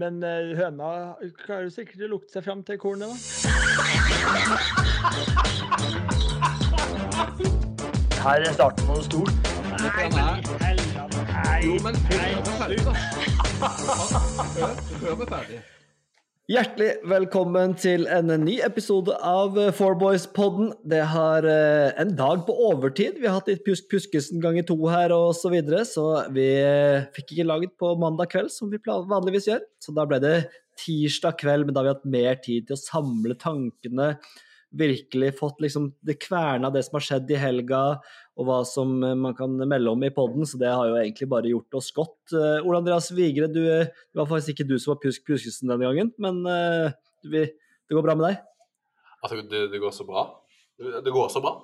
Men eh, høna klarer sikkert å lukte seg fram til kornet, da. Her er starten på noe stort. Nei, men. Nei. Jo, men hør meg ferdig, da. Hør, meg ferdig. Hjertelig velkommen til en ny episode av Fourboys-podden. Det har eh, en dag på overtid. Vi har hatt litt Pjusk Pjuskesen ganger to her og så videre, så vi eh, fikk ikke laget på mandag kveld som vi vanligvis gjør. Så da ble det tirsdag kveld, men da har vi hatt mer tid til å samle tankene. Virkelig fått liksom det kverna det som har skjedd i helga, og hva som eh, man kan melde om i podden, så det har jo egentlig bare gjort oss godt. Eh, Ole Andreas Vigre, du, eh, det var faktisk ikke du som var Pjusk Pjuskesen denne gangen, men vi, det går bra med deg? Altså, det, det går så bra. Det, det går så bra.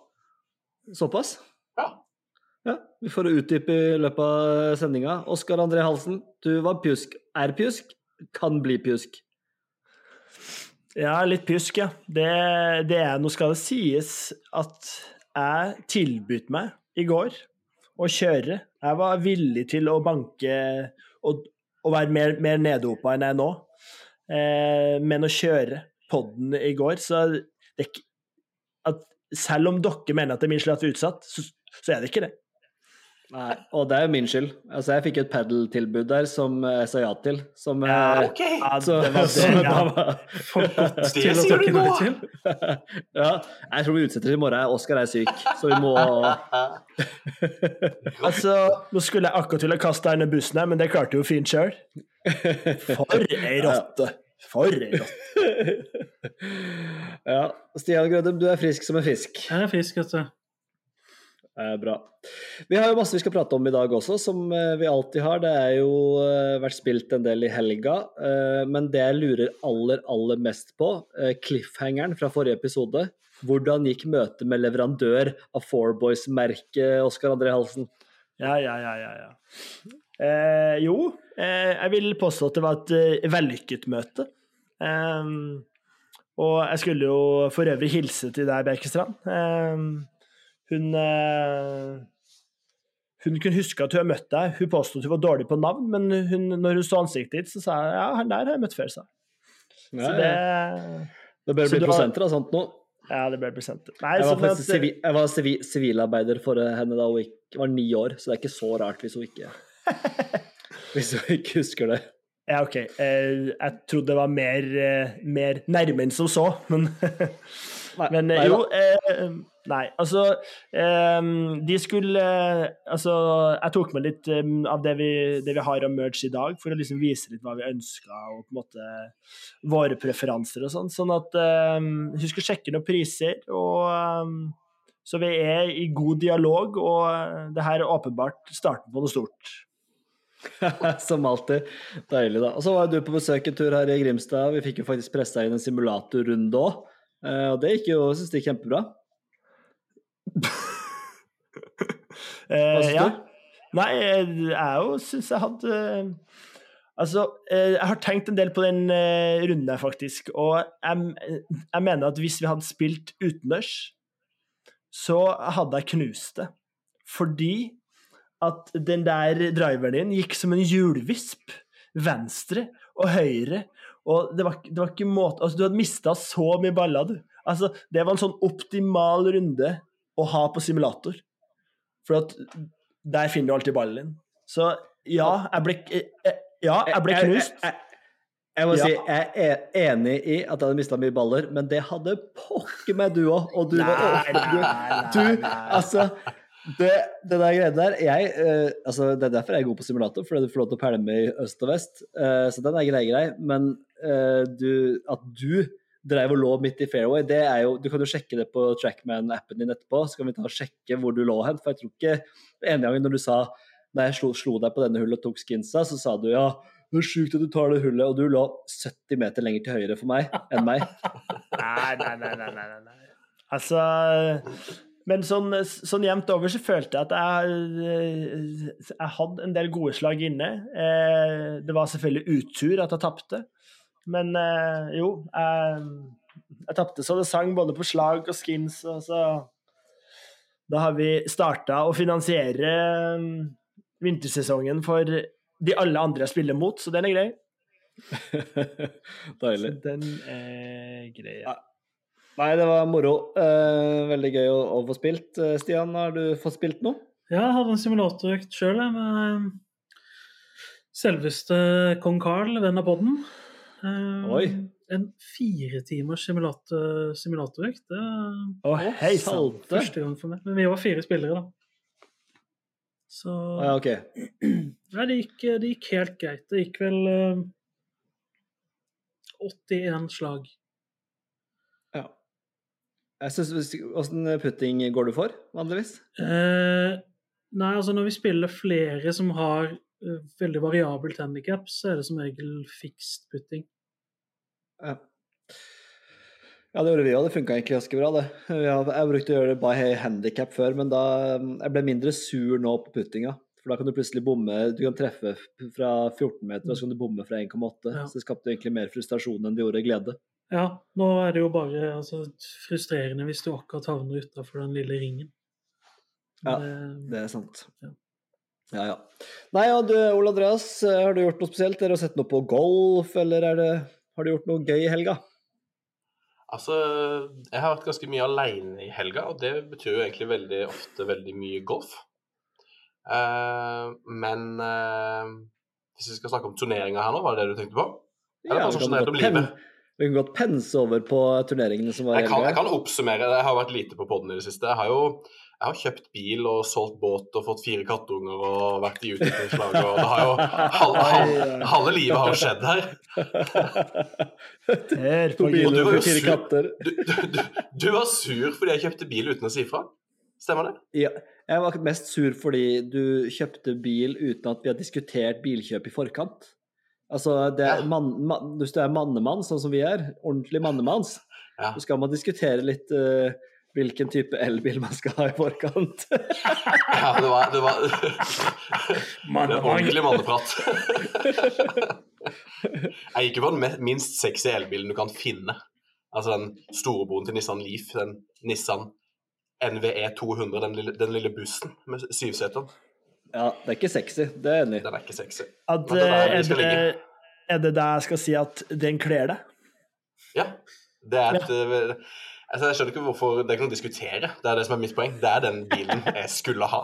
Såpass? Ja. Ja, Vi får utdype i løpet av sendinga. Oskar André Halsen, du var pjusk. Er pjusk, kan bli pjusk. Ja, litt pjusk, ja. Det, det er, nå skal det sies at jeg tilbudt meg i går å kjøre. Jeg var villig til å banke og, og være mer, mer nedopa enn jeg er nå. Eh, men å kjøre podden i går, så det er ikke at Selv om dere mener at det er min slett utsatt, så, så er det ikke det. Nei, og det er jo min skyld. Altså, jeg fikk et padel-tilbud der som jeg sa ja til. Som Ja, eh, OK. Ja, det var det, ja. var Det sier du nå! Ja, jeg tror vi utsetter i morgen. Oskar er syk, så vi må Altså, nå skulle jeg akkurat til å kaste deg under bussen her, men det klarte jo fint sjøl. For ei rotte! For ei rotte. Ja. Stian Grødem, du er frisk som en fisk. Jeg er frisk, altså. Eh, bra. Vi har jo masse vi skal prate om i dag også, som eh, vi alltid har. Det er jo eh, vært spilt en del i helga. eh, men det jeg lurer aller, aller mest på, cliffhangeren fra forrige episode. Hvordan gikk møtet med leverandør av Fourboys-merket, Oskar André Halsen? Ja, ja, ja, ja. ja. Eh, jo, eh, jeg vil påstå at det var et eh, vellykket møte. Og jeg skulle jo for øvrig hilse til deg, Bjerkestrand. Eh, hun eh, Hun kunne huske at hun har møtt deg. Hun påstod at hun var dårlig på navn, men hun, når hun så ansiktet ditt, så sa hun ja, han der har jeg møtt før, sa hun. Så det det bør bli prosenter av sånt nå. Ja, det ble presenter. Nei, Jeg var, sånn at- faktisk sivi, jeg var sivi- sivilarbeider for henne da hun gikk, var ni år, så det er ikke så rart hvis hun ikke Hvis hun ikke husker det. Ja, OK. Eh, jeg trodde det var mer, eh, mer nærme enn som så, men Men eh, nei jo eh, Nei, altså eh, De skulle eh, Altså, jeg tok med litt eh, av det vi, det vi har av merch i dag, for å liksom vise litt hva vi ønska, og på en måte våre preferanser og sånn. Sånn at eh, Husk å sjekke noen priser, og eh, Så vi er i god dialog, og eh, det her er åpenbart starten på noe stort. Som alltid. Deilig, da. Og så var du på besøk en tur her i Grimstad. Vi fikk jo faktisk pressa inn en simulatorrunde òg. Og det gikk jo, synes jeg, kjempebra. Hva Eh, syns ja. du? Nei, eh, jeg òg syns jeg hadde Altså, eh, jeg har tenkt en del på den runden her, faktisk. Og jeg, jeg mener at hvis vi hadde spilt utendørs, så hadde jeg knust det. Fordi at den der driveren din gikk som en hjulvisp. Venstre og høyre. Og det var, det var ikke måte Altså, du hadde mista så mye baller, du. Altså, det var en sånn optimal runde å ha på simulator. For at der finner du alltid ballen din. Så ja, jeg ble, eh, ja, jeg ble knust. Jeg, jeg, må Ja. si jeg er enig i at jeg hadde mista mye baller, men det hadde pokker meg du òg. Og du var åpen. du, du, altså det, det der greiene der jeg, uh, altså, Det er derfor jeg er god på simulator, fordi du får lov til å pælme i øst og vest. Uh, så den er grei, grei. Men uh, du, at du dreiv og lå midt i fairway, det er jo Du kan jo sjekke det på Trackman-appen din etterpå, så kan vi ta og sjekke hvor du lå hen. For jeg tror ikke en ene gangen når du sa Da jeg slo, slo deg på denne hullet og tok skinsa, så sa du ja, det er sjukt at du tar det hullet, og du lå 70 meter lenger til høyre for meg enn meg. Nei, nei, nei, nei, nei, nei, nei. Altså Men sånn, sånn jevnt over så følte jeg at jeg, jeg hadde en del gode slag inne. Eh, Det var selvfølgelig utur at jeg tapte, men eh, jo Jeg, jeg tapte så det sang både på slag og skins, og så Da har vi starta å finansiere mm, vintersesongen for de alle andre jeg spiller mot, så den er grei. Deilig. Så den er grei. Ja. Nei, det var moro. Eh, veldig gøy å, å få spilt. Eh, Stian, har du fått spilt noe? Ja, jeg hadde en simulatorøkt sjøl med eh, selveste kong Carl, venn av podden. Eh, Oi. En fire timers simulator, simulatorøkt. Det var hei salte. første gang for meg. Men vi var fire spillere, da. Så Å ja, ok. Nei, det gikk, det gikk helt greit. Det gikk vel eh, 81 slag. Ja. Jeg synes, Åssen putting går du for, vanligvis? Eh, nei, altså når vi spiller flere som har veldig variabelt handikap, så er det som regel fixed putting. Ja. Ja, det gjorde vi òg. Det funka egentlig ganske bra, det. Jeg brukte å gjøre det by handikap før, men da jeg ble mindre sur nå på puttinga. For da kan du plutselig bomme Du kan treffe fra 14 meter, og så kan du bomme fra 1,8. Ja. Så det skapte egentlig mer frustrasjon enn det gjorde glede. Ja, nå er det jo bare altså, frustrerende hvis du akkurat havner utafor den lille ringen. Ja. Det, Det er sant. Ja. Ja, ja. Nei, ja, du, Ole Andreas, har du gjort noe spesielt? Har du sett noe på golf, eller er det, har du gjort noe gøy i helga? Altså, jeg har vært ganske mye aleine i helga, og det betyr jo egentlig veldig ofte veldig mye golf. Uh, men uh, hvis vi skal snakke om turneringer her nå, var det det du tenkte på? Eller bare vi sånn kan? Vi kan godt pense over på turneringene som var i kan, jeg kan oppsummere. Jeg har vært lite på podden i det siste. Jeg har jo jeg har kjøpt bil og solgt båt og fått fire kattunger og vært i utviklingslag. og det har jo halve, halve, halve livet har jo skjedd her. Her To på biler Og du og var jo fire sur. katter. Du, du, du, du var sur fordi jeg kjøpte bil uten å si fra. Stemmer det? Ja, jeg var mest sur fordi du kjøpte bil uten at vi har diskutert bilkjøp i forkant. Altså, det er Ja. man, mann, Hvis du er mannemann, sånn som vi er, ordentlig mannemanns, Ja. så skal man diskutere litt eh, hvilken type elbil man skal ha i forkant. Ja, det var, det var Det ordentlig manneprat. Jeg gikk jo for den minst sexy elbilen du kan finne. Altså den storebroren til Nissan Leaf, den Nissan NVE 200, den lille, den lille bussen med syvseter. ja, det er ikke sexy, det er enig. Den er ikke sexy. At, Men det er der eh, er, det, er det der jeg skal si at den kler deg? Ja. Det er et eh, altså Jeg skjønner ikke hvorfor Det er ikke noe å diskutere. Det er det som er mitt poeng. Det er den bilen jeg skulle ha.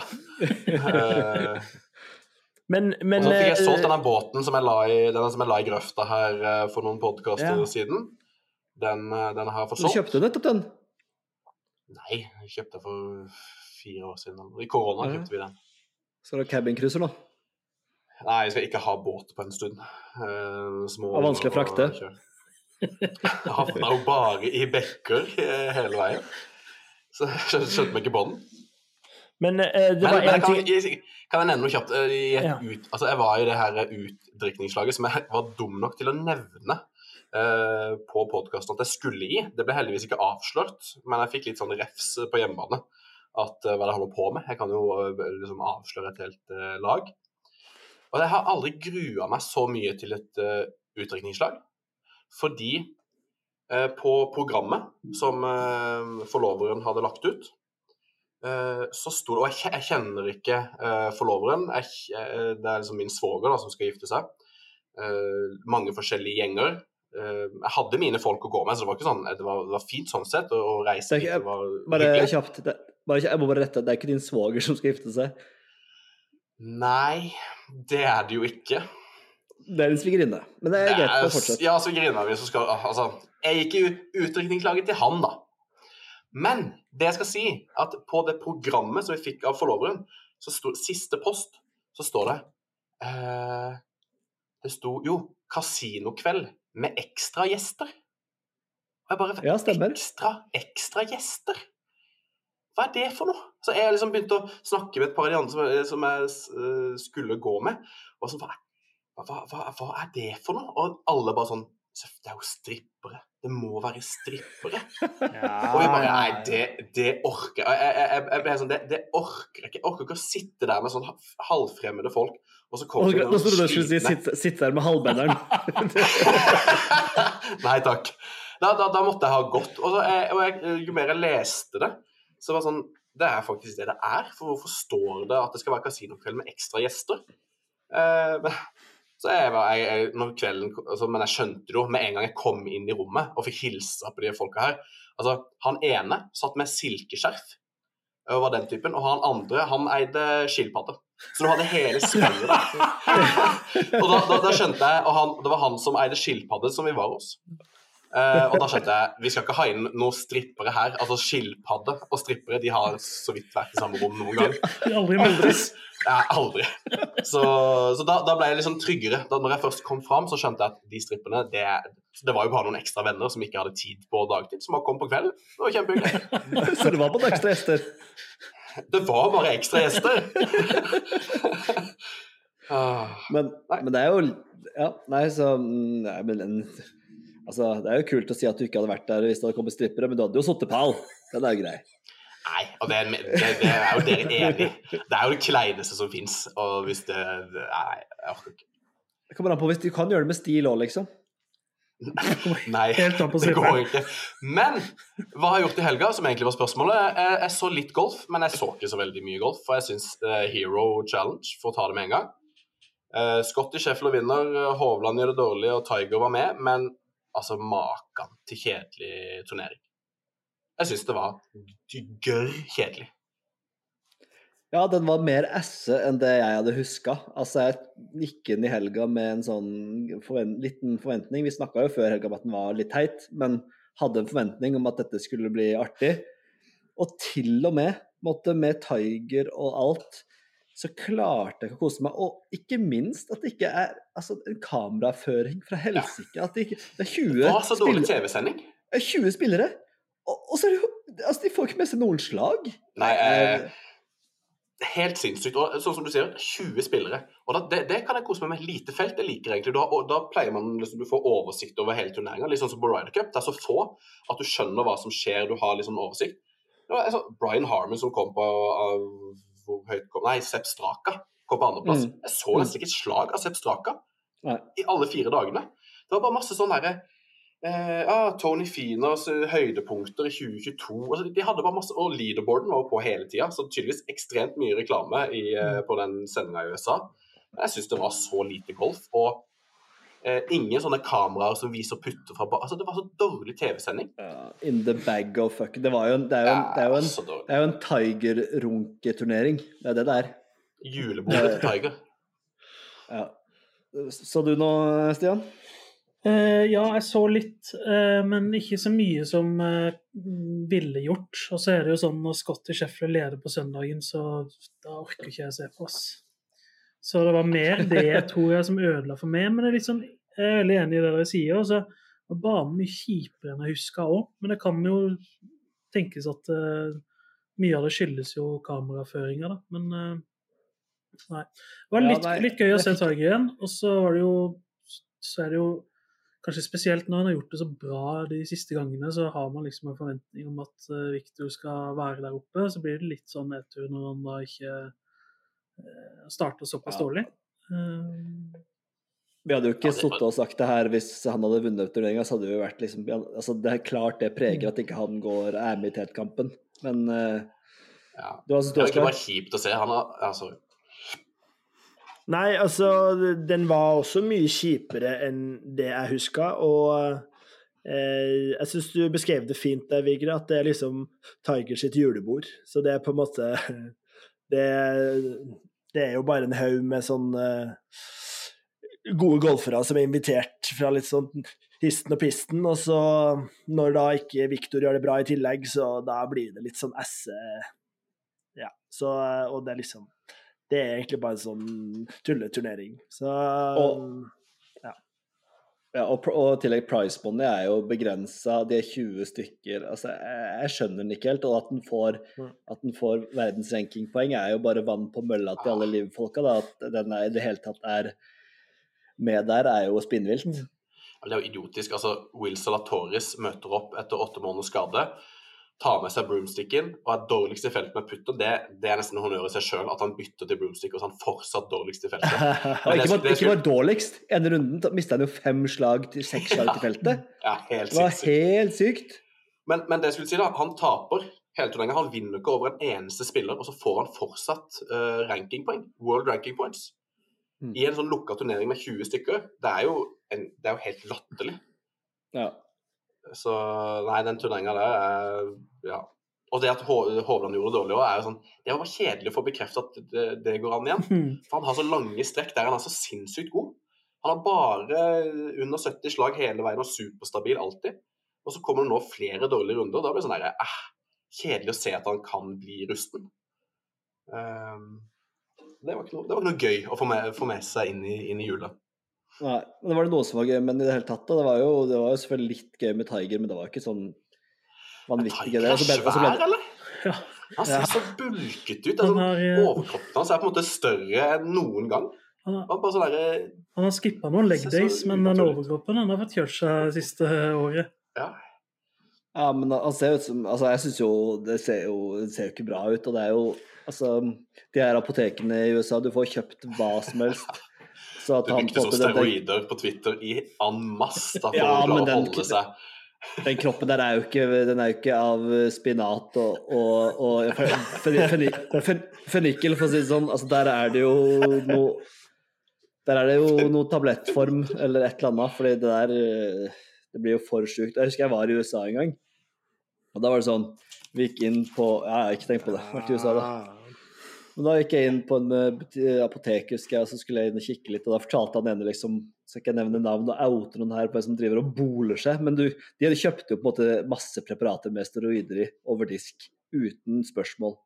Men, men og så fikk jeg solgt eh, denne båten som jeg la i, denne som jeg la i grøfta her eh, for noen podkaster Ja. siden. Den, eh, den har jeg fått Du kjøpte nettopp den. Nei, jeg kjøpte den for fire år siden. I korona Ja. kjøpte vi den. Skal du ha cabincruiser da? Nei, jeg skal ikke ha båt på en stund. Eh, små Det var vanskelig å frakte. og. Jeg havna jo bare i bekker eh, hele veien. Så jeg skjønte, meg ikke på den. men eh, det Men, var men kan, ting jeg, kan jeg nevne noe kjapt? Jeg, I Ja. ut, altså jeg var i det her utdrikningslaget som jeg var dum nok til å nevne eh, på podkasten at jeg skulle i. Det ble heldigvis ikke avslørt, men jeg fikk litt sånn refs på hjemmebane. At eh, hva jeg holder på med. Jeg kan jo eh, liksom avsløre et helt eh, lag. Og jeg har aldri grua meg så mye til et uh, utdrikningslag. Fordi eh, på programmet som eh, forloveren hadde lagt ut, eh, så sto det Og jeg, jeg kjenner ikke eh, forloveren. Jeg, kje- det er liksom min svoger da, som skal gifte seg. Eh, mange forskjellige gjenger. Eh, jeg hadde mine folk å gå med, så det var ikke sånn, det var, det var fint sånn sett å å reise ikke- var Bare hyggelig. kjapt. Det, bare, jeg må bare rette. Det er ikke din svoger som skal gifte seg. Nei, det er det jo ikke. Det er en svigerinne. Men det er greit. å fortsette. Ja, svigerinna mi som skal Altså, jeg gikk i utdrikningslaget til han, da. Men det jeg skal si, at på det programmet som vi fikk av forloveren, så sto siste post, så står det eh, Det sto jo 'Kasinokveld med ekstra gjester'. Og jeg bare Ja. Ekstra, ekstra gjester? Hva er det for noe? Så jeg liksom begynte å snakke med et par av de andre som jeg, som jeg uh, skulle gå med. Og så, hva, hva, hva, hva er det for noe? Og alle bare sånn Det er jo strippere. Det må være strippere. Og vi bare Nei, det, det orker jeg. Jeg, jeg, jeg, jeg ble sånn, det, det orker jeg ikke. Jeg orker ikke å sitte der med sånn halvfremmede folk, og så kommer Nå trodde du noen skulle si sitte, sitte der med halvbenderen. Nei takk. Da, da, da måtte jeg ha gått. Og, så, jeg, og jeg, jo mer jeg leste det, så var det sånn Det er faktisk det det er. For hvorfor står det at det skal være kasinokveld med ekstra gjester? Eh, men Så jeg var, jeg, jeg, når kvelden, altså, Men jeg skjønte jo med en gang jeg kom inn i rommet og fikk hilsa på de folka her. Altså, Han ene satt med silkeskjerf og var den typen, og han andre han eide skilpadde. Så du hadde hele spillet der. og da, da, da skjønte jeg Og han, det var han som eide skilpadde som vi var hos. Eh, og da skjønte jeg vi skal ikke ha inn noen strippere her. Altså Skilpadde og strippere de har så vidt vært i samme rom noen gang. De aldri møttes. Ja, aldri. Så, så da, da ble jeg liksom tryggere. Da når jeg først kom fram, så skjønte jeg at de stripperne det, det var jo bare noen ekstra venner som ikke hadde tid på dagtid, som bare kom på kvelden. Det var kjempehyggelig. Så det var bare ekstra gjester. Det var bare ekstra gjester. Ah, Men, men det er jo Ja, nei, så mm, nei, men en, Altså, det er jo kult å si at du ikke hadde vært der hvis det hadde kommet strippere, men du hadde jo sittet pall. Den er jo grei. Nei, og det, det, det er jo dere enig i. Det er jo det kleineste som fins. Og hvis det Nei, jeg orker ikke. Det kommer an på hvis du kan gjøre det med stil òg, liksom. Nei, Helt an på det går ikke. Men hva har jeg gjort i helga, som egentlig var spørsmålet? Jeg, jeg så litt golf, men jeg så ikke så veldig mye golf. For jeg syns Hero Challenge, for å ta det med en gang uh, Scotty Sheffield vinner, eh, Hovland gjør det dårlig, og Tiger var med. Men altså, maken til kjedelig turnering. Jeg syns det var gørr kjedelig. Ja, den var mer esse enn det jeg hadde huska. Altså, jeg gikk inn i helga med en sånn forven liten forventning. Vi snakka jo før helga om at den var litt teit, men hadde en forventning om at dette skulle bli artig. Og til og med, måtte, med Tiger og alt, så klarte jeg ikke å kose meg. Og ikke minst at det ikke er altså, en kameraføring fra helsike. At det ikke Det er 20 Det var så dårlig. TV-sending. Er 20 spillere. Og, og så er det jo Altså, de får ikke med seg noen slag. Nei, eh, helt sinnssykt. Og sånn som du sier, 20 spillere. Og da, det, det kan jeg kose meg med. Lite felt, det liker jeg egentlig. Da, og da pleier man liksom, du får oversikt over hele turneringa. Litt sånn som på Ryder Cup. Det er så få at du skjønner hva som skjer, du har liksom oversikt. Det var altså, Brian Harmon som kom på av, hvor høyt kom, Nei, Sepp Straka kom på andreplass. Mm. Jeg så nesten ikke et slag av Sepp Straka Nei. i alle fire dagene. Det var bare masse sånn herre eh, ah, Tony Finers eh, høydepunkter i 2022 altså, De hadde bare masse, Og leaderboarden var på hele tida, så tydeligvis ekstremt mye reklame i, eh, på den sendinga i USA. Men jeg syns det var så lite golf. Og ingen sånne kameraer som viser putter fra ba- Altså, det var så dårlig TV-sending. Ja, in the bag of fuck. Det, var jo en, det er jo en, det er jo en, så det er jo en Tiger-runketurnering. Det er det det er. Julebordet til Tiger. Ja. Så du noe, Stian? Uh, ja, jeg så litt, uh, men ikke så mye som uh, ville gjort. Og så er det jo sånn når Scotty Sheffield leder på søndagen, så da orker ikke jeg se på oss. Så det var mer det tror jeg som ødela for meg. Men det er litt sånn, jeg er veldig enig i det dere sier. og så var banen mye kjipere enn jeg huska òg. Men det kan jo tenkes at uh, mye av det skyldes jo kameraføringa, da. Men uh, nei. Det var Ja, litt, nei, litt gøy å se Tiger igjen. Og så var det jo så er det jo kanskje spesielt når han har gjort det så bra de siste gangene, så har man liksom en forventning om at uh, Victor skal være der oppe. Så blir det litt sånn nedtur når han da ikke uh, starter såpass Ja. dårlig. Eh, Vi hadde jo ikke Ja, sittet og sagt det her hvis han hadde vunnet turneringa. Så hadde vi jo vært liksom altså Det er klart det preger at ikke han går er med i tetkampen. Men uh, Ja. du har Det var ikke egentlig bare kjipt å se. Han har ja, sorry. Nei, altså, den var også mye kjipere enn det jeg huska, og eh, jeg syns du beskrev det fint der, Vigre, at det er liksom Tiger sitt julebord. Så det er på en måte Det, det er jo bare en haug med sånn eh, gode golfere som er invitert fra litt sånn histen og pisten, og så når da ikke Viktor gjør det bra i tillegg, så da blir det litt sånn esse Ja, så Og det er liksom det er egentlig bare en sånn tulleturnering. Så Og- ja, og, og i tillegg pricemoney er jo begrensa. De er 20 stykker. Altså, jeg, jeg skjønner den ikke helt. Og at den får, Mm. at den får verdensrankingpoeng, er jo bare vann på mølla til alle livfolka. Da. At den er, i det hele tatt er med der, er jo spinnvilt. Det er jo idiotisk. altså Will Salatoris møter opp etter åtte måneders skade, tar med seg broomsticken og er dårligst i feltet med putter. Det, det er nesten honnør i seg sjøl at han bytter til broomstick og så er han fortsatt dårligst i feltet. Men ikke, bare, skulle... dårligst. Ene runden mista han jo fem slag til seks slag til feltet. Ja, helt Det var helt sykt. Men, men det jeg skulle si da, han taper hele turneringa. Han vinner ikke over en eneste spiller, og så får han fortsatt uh, rankingpoeng. World ranking points. Mm. i en sånn lukka turnering med 20 stykker, det er jo, en, det er jo helt latterlig. Ja. Så nei, den turneringa der er Ja. Og det at Hovland gjorde det dårlig òg, er jo sånn Det var kjedelig å få bekreftet at det, det går an igjen. For han har så lange strekk der han er så sinnssykt god. Han har bare under 70 slag hele veien og superstabil alltid. Og så kommer det nå flere dårlige runder. Da blir det sånn der, eh, kjedelig å se at han kan bli rusten. Ehm, det, var ikke noe, det var ikke noe gøy å få med, få med seg inn i, inn i jula. Nei, men det var det noe som var gøy, men i det hele tatt da, det var jo, det var jo selvfølgelig litt gøy med Tiger, men det var ikke sånn vanvittig gøy. Tiger er ble- svær, eller? Ja. Han ser Ja. så bulket ut. Sånn, har, eh, overkroppen hans er på en måte større enn noen gang. Han har, sånn han har skippa noen leg days, men den overkroppen har fått kjørt seg siste året. Ja. Ja, men han ser ut som Altså, jeg syns jo det ser jo, det ser jo ikke bra ut, og det er jo Altså, de her apotekene i USA, du får kjøpt hva som helst. Så at du brukte den, steroider på Twitter i en masse for Ja, å klare å holde seg. den kroppen der er jo ikke, den er jo ikke av spinat og, og, og fen- fen- fen- fennikel, for å si det sånn. Altså, der er det jo noe Der er det jo noe tablettform eller et eller annet, fordi det der eh, Det blir jo for sjukt. Jeg husker jeg var i USA en gang, og da var det sånn Vi gikk inn på jeg har ikke tenkt på det. Vært i USA, da. Men da gikk jeg inn på en eh, apotek, husker jeg, og så skulle jeg inn og kikke litt, og da fortalte han ene liksom Skal ikke jeg nevne navn og oute noen her på en som driver og boler seg, men du, de hadde kjøpt jo på en måte masse preparater med steroider i over disk, uten spørsmål.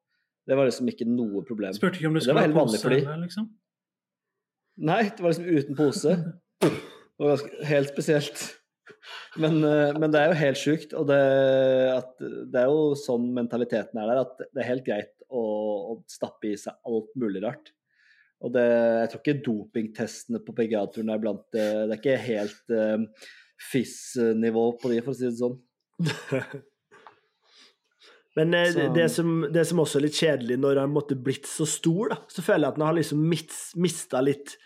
Det var liksom ikke noe problem. Spurte ikke om du skulle ha pose, fordi... eller, liksom. Nei, det var liksom uten pose. Det var helt spesielt. Men, eh, men det er jo helt sjukt, og det, at, det er jo sånn mentaliteten er der, at det er helt greit å, å stappe i seg alt mulig rart. Og det, jeg tror ikke dopingtestene på PGA-turen er blant det Det er ikke helt uh, FIS-nivå på de, for å si det sånn. Men eh, Så- det, som, det som også er litt kjedelig når han måtte blitt så stor, da, så føler jeg at han har liksom mista litt,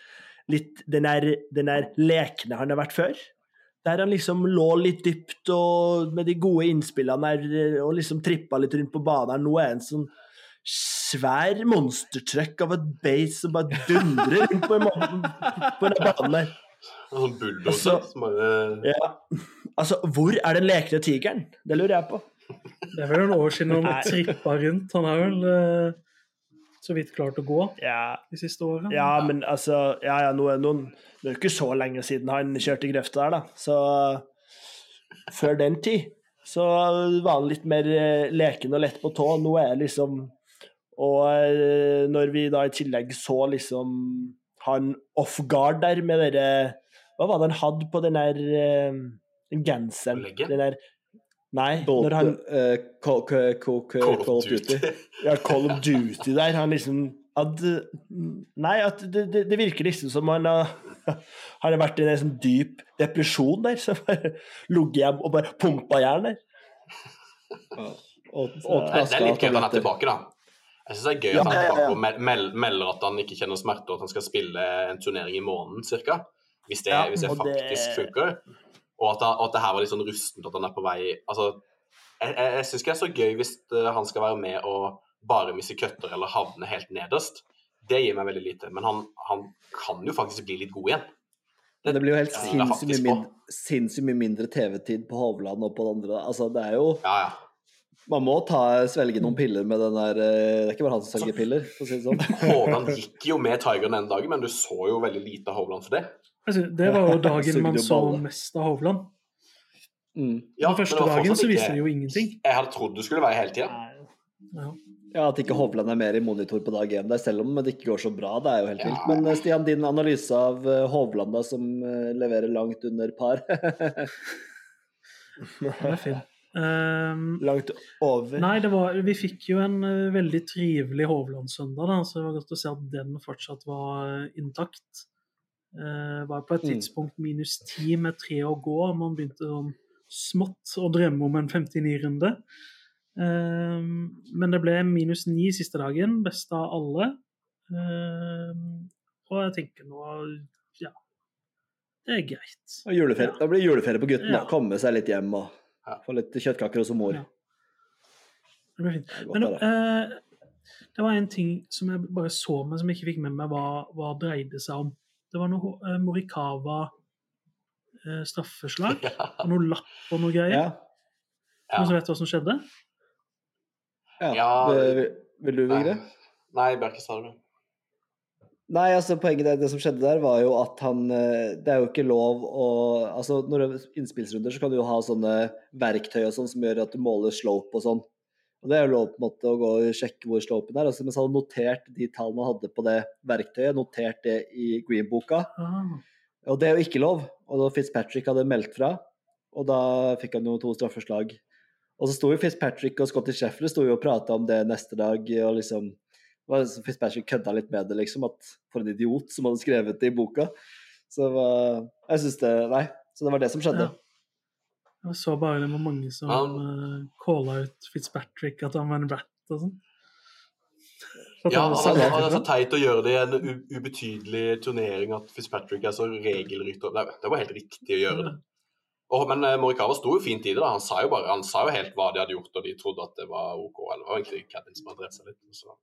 litt den der, den der lekne han har vært før. Der han liksom lå litt dypt og med de gode innspillene der og liksom trippa litt rundt på banen. Nå er han sånn svær monstertruck av et base som bare dundrer rundt på, en på den banen der. En sånn bulldoser Altså- som bare Ja. Altså, hvor er den lekne tigeren? Det lurer jeg på. Det er vel noen år siden han trippa rundt. Han har vel eh, så vidt klart å gå Ja, de siste årene. Ja, men altså Ja, ja, nå er noen Det er jo ikke så lenge siden han kjørte i grøfta der, da. Så før den tid så var han litt mer eh, leken og lett på tå. Nå er det liksom Og eh, når vi da i tillegg så liksom han off guard der med dere Hva var det han hadde på den der eh, den genseren? Den der Nei, Bolt, når han uh, Call, Call, Call, Call Call of Duty. ja, Call of Duty der. Han liksom at, Nei, at det, det, det virker liksom som han har har vært i en sånn dyp depresjon der. Så bare ligget hjem og bare pumpa jern der. og, og Det, det er litt gøy at han er tilbake, da. Jeg syns det er gøy Ja, at han er ja, ja. tilbake og mel- mel- melder at han ikke kjenner smerte, og at han skal spille en turnering i måneden ca. Hvis det, Ja, hvis det- faktisk funker. Og at, han- og at det her var litt sånn rustent, at han er på vei Altså, jeg, jeg, jeg syns ikke det er så gøy hvis eh, han skal være med og bare miste køtter eller havne helt nederst. Det gir meg veldig lite. Men han, han kan jo faktisk bli litt god igjen. Men det blir jo helt det sinnssykt mye, mindre, sinnssykt mye mindre TV-tid på Hovland og på det andre. Altså, det er jo Ja, ja. Man må ta, svelge noen piller med den der eh, Det er ikke bare han som sanger piller, for å si det sånn. Hovland gikk jo med Tiger den dagen, men du så jo veldig lite av Hovland for det. Altså, det var jo dagen man så mest av Hovland. Mm. Ja, Den første det dagen så viste det jo ingenting. Jeg hadde trodd du skulle være hele tida. Ja. Ja, At ikke Hovland er mer i monitor på dag én, der, selv om det ikke går så bra. Det er jo helt Ja. vilt. Men eh, Stian, din analyse av eh, Hovland, da, som eh, leverer langt under par Det er fint. Ehm, Langt over. Nei, det var, vi fikk jo en uh, veldig trivelig Hovland-søndag, så det var godt å se at den fortsatt var uh, intakt. Uh, var på et Mm. tidspunkt minus ti med tre å gå. Man begynte sånn smått å drømme om en 59-runde. Ehm, men det ble minus ni siste dagen, best av alle. Ehm, og jeg tenker nå Ja, det er greit. og juleferie. Da blir det juleferie på gutten. da. Komme seg litt hjem og Ja. få litt kjøttkaker hos mor. Ja. Det blir fint. Det godt, Men det. eh, Det var en ting som jeg bare så, men som jeg ikke fikk med meg hva, hva dreide seg om. Det var noe eh, Morikawa eh, straffeslag, og noe lapp og noe greier. Ja. Ja. Noen som vet hva som skjedde? ja. Ja. Vil, vil du, Vigre? Nei, jeg bør ikke svare. Nei, altså poenget er det som skjedde der, var jo at han eh, Det er jo ikke lov å Altså, når det er innspillsrunder, så kan du jo ha sånne verktøy og sånn som gjør at du måler slope og sånn. Og det er jo lov på en måte å gå og sjekke hvor slopen er. Altså, mens så hadde han notert de tallene han hadde på det verktøyet, notert det i greenboka. Ah, Og det er jo ikke lov. Og da Fitzpatrick hadde meldt fra, og da fikk han jo to straffeslag. Og så sto jo Fitzpatrick og Scotty Sheffler sto jo og prata om det neste dag, og liksom liksom Fitzpatrick kødda litt med det, liksom. At for en idiot som hadde skrevet det i boka. Så Jeg syns det Nei. Så det var det som skjedde. Ja. Jeg så bare det var mange som Han- uh, calla ut Fitzpatrick, at han var en rat og sånn. Ja, han han, han, er så teit å gjøre det i en u ubetydelig turnering at Fitzpatrick er så regelrytter. Det, det var helt riktig å gjøre det. Og, men eh, Morikawa sto jo fint i det. da, Han sa jo bare, han sa jo helt hva de hadde gjort, og de trodde at det var OK. Eller det var egentlig Caddin som hadde drept seg litt. Så.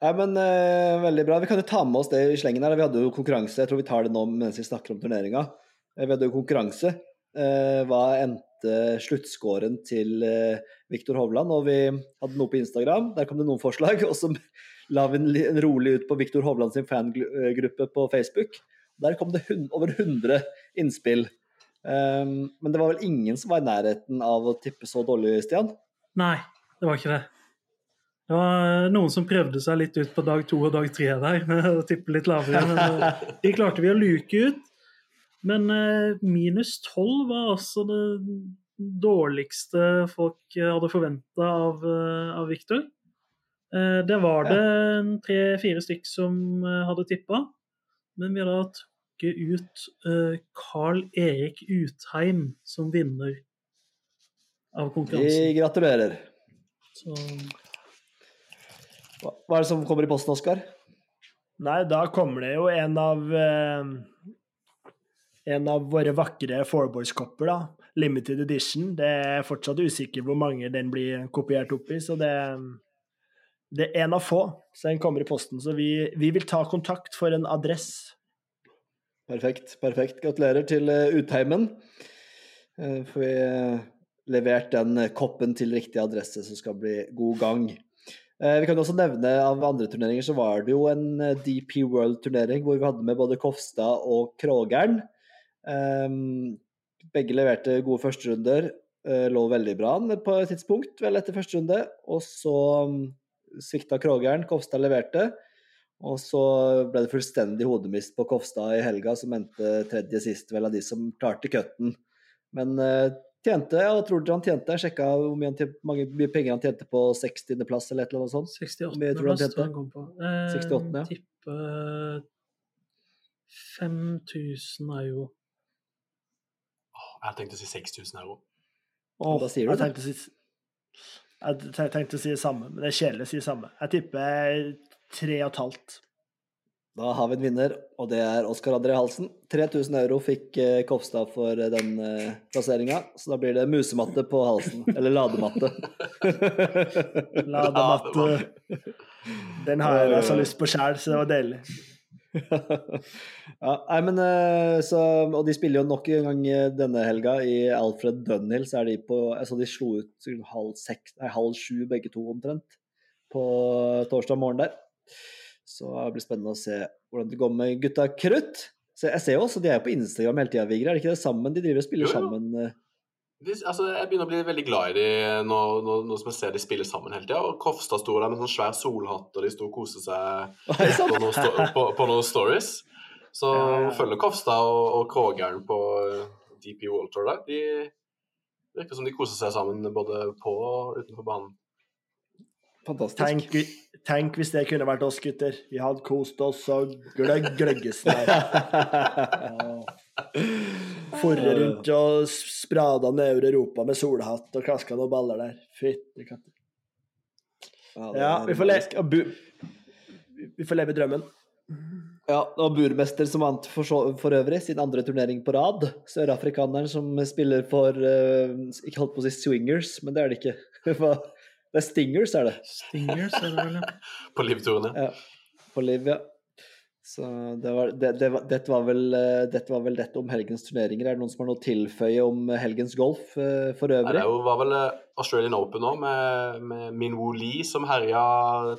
Nei, men uh, Veldig bra. Vi kan jo ta med oss det i slengen her. Vi hadde jo konkurranse. Jeg tror vi tar det nå mens vi snakker om turneringa. Eh, Vi hadde jo konkurranse. Eh, hva endte sluttscoren til eh, Viktor Hovland? Og vi hadde noe på Instagram. Der kom det noen forslag. Og så la vi en, rolig ut på Viktor Hovland sin fangruppe på Facebook. Der kom det over 100 innspill. Um, men det var vel ingen som var i nærheten av å tippe så dårlig, Stian? Nei, det var ikke det. Det var eh, noen som prøvde seg litt ut på dag to og dag tre der, med å tippe litt lavere. Men eh, de klarte vi å luke ut. Men eh, minus tolv var altså det dårligste folk eh, hadde forventa av, eh, av Viktor. Eh, det var det tre-fire stykk som eh, hadde tippa, men vi hadde trukket ut Carl Erik Utheim som vinner av konkurransen. Vi gratulerer. Så Hva, hva er det som kommer i posten, Oskar? Nei, da kommer det jo en av En av våre vakre fourboys-kopper, da. Limited edition. Det er fortsatt usikker hvor mange den blir kopiert opp i, så det Det er en av få, så den kommer i posten. Så vi, vi vil ta kontakt for en adress. Perfekt. perfekt. Gratulerer til eh, Utheimen. Uh, får vi eh, levert den eh, koppen til riktig adresse, så skal bli god gang. Eh, vi kan også nevne av andre turneringer så var det jo en eh, DP World-turnering hvor vi hadde med både Kofstad og Krogern. Ehm, begge leverte gode førsterunder. eh, lå veldig bra an på et tidspunkt, vel etter første runde. Og så mm, svikta Krogern. Kofstad leverte. Og så ble det fullstendig hodemist på Kofstad i helga, som endte tredje sist vel av de som klarte cutten. Men eh, tjente, og tror dere han tjente? Jeg sjekka hvor mye, han tjente, mange, mye penger han tjente på 60.-plass eller et eller annet sånt. 68. Hvor mye tror du han plass tjente? tror han kom på. Eh, 68, ja. Tippe 5000 euro. Jeg tenkte å si 6000 euro. Åh, da sier du jeg tenkte si jeg tenkte å si det samme, men det er kjedelig å si det samme. Jeg tipper tre og et halvt. Da har vi en vinner, og det er Oskar André Halsen. 3000 euro fikk eh, Kopstad for eh, den eh, plasseringa, så da blir det musematte på halsen. Eller ladematte. Ladematte. Den har jeg så lyst på sjæl, så det var deilig. ja, nei, men eh, så, Og de spiller jo nok en gang eh, denne helga i Alfred Dunhill. Så er de på altså De slo ut halv, seks, nei, halv sju begge to omtrent på torsdag morgen der. Så det blir spennende å se hvordan det går med gutta krutt. Så jeg ser jo også, De er jo på Instagram hele tida, Vigre. Er det ikke det sammen? De driver og spiller Jo, jo. sammen. De, altså, jeg begynner å bli veldig glad i dem nå, nå, nå som jeg ser de spiller sammen hele tida. Og Kofstad sto der med sånn svær solhatt, og de sto og koste seg på noen, sto på, på noen stories. Så Ja, ja, ja. følger Kofstad og, og Krogeren på DP World Tour der. De virker som de koser seg sammen både på og utenfor banen. Fantastisk. Tenk, tenk hvis det kunne vært oss gutter. Vi hadde kost oss og gløgg gløgges der. Forre rundt og sprada nedover Europa med solhatt og klaska noen baller der. Fytti katter. Ja, Ja, vi får, leke. og bu vi får leve drømmen. Ja, og burmester som vant for, så, for øvrig sin andre turnering på rad. Sørafrikaneren som spiller for uh, Ikke holdt på å si swingers, men det er det ikke. Det er Stingers, er det. Stingers, er det vel, ja. På livturene. Ja. På Liv, ja. Så det var, det, det var, dette, var vel, eh, dette var vel dette om helgens turneringer. Er det noen som har noe å tilføye om helgens golf eh, for Nei, øvrig? det var vel eh, Australian Open òg, med, med Minwoo Lee som herja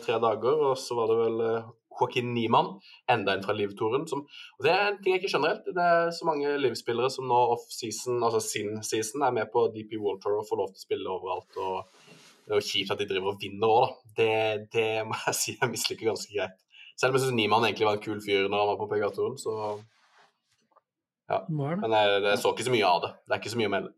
tre dager. Og så var det vel eh, Joaquin Niemann, enda en fra Liv-touren. og Det er en ting jeg ikke skjønner helt. Det er så mange Liv-spillere som nå off-season, altså sin season, er med på DP World Tour og får lov til å spille overalt. og Det er jo kjipt at de driver og vinner òg, da. Det, det må jeg si jeg misliker ganske greit. Selv om jeg syns Niemann egentlig var en kul fyr når han var på PGA-toren, så ja. Men jeg, jeg så ikke så mye av det. Det er ikke så mye å melde.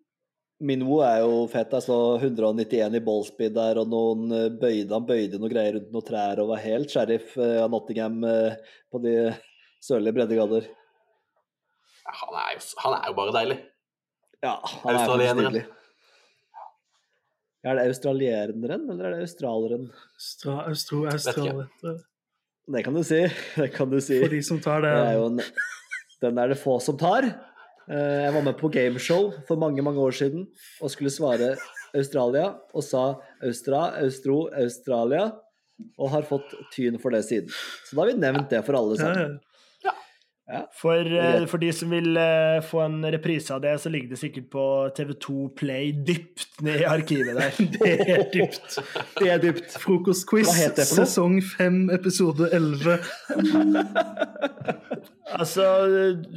Minwo er jo fett. så 191 i ballspeed der, og noen eh, bøyde, han bøyde noe greier rundt noen trær og var helt sheriff eh, av Nottingham eh, på de sørlige breddegrader. Ja, Han er, jo, han er jo bare deilig. Ja, han er jo nydelig. Er det australieneren, eller er det australeren? Austra, Austro, Australia. Det kan du si. Det kan du si. For de som tar det. Det er en, den er det få som tar. Eh, Jeg var med på gameshow for mange mange år siden og skulle svare Australia, og sa Austra, Austro, Australia, og har fått tyn for det siden. Så da har vi nevnt det for alle sammen. Ja. For, eh, for de som vil eh, få en reprise av det, så ligger det sikkert på TV2 Play dypt ned i arkivet der. Det er dypt. Det er dypt. Frokostquiz, sesong 5, episode 11. Altså,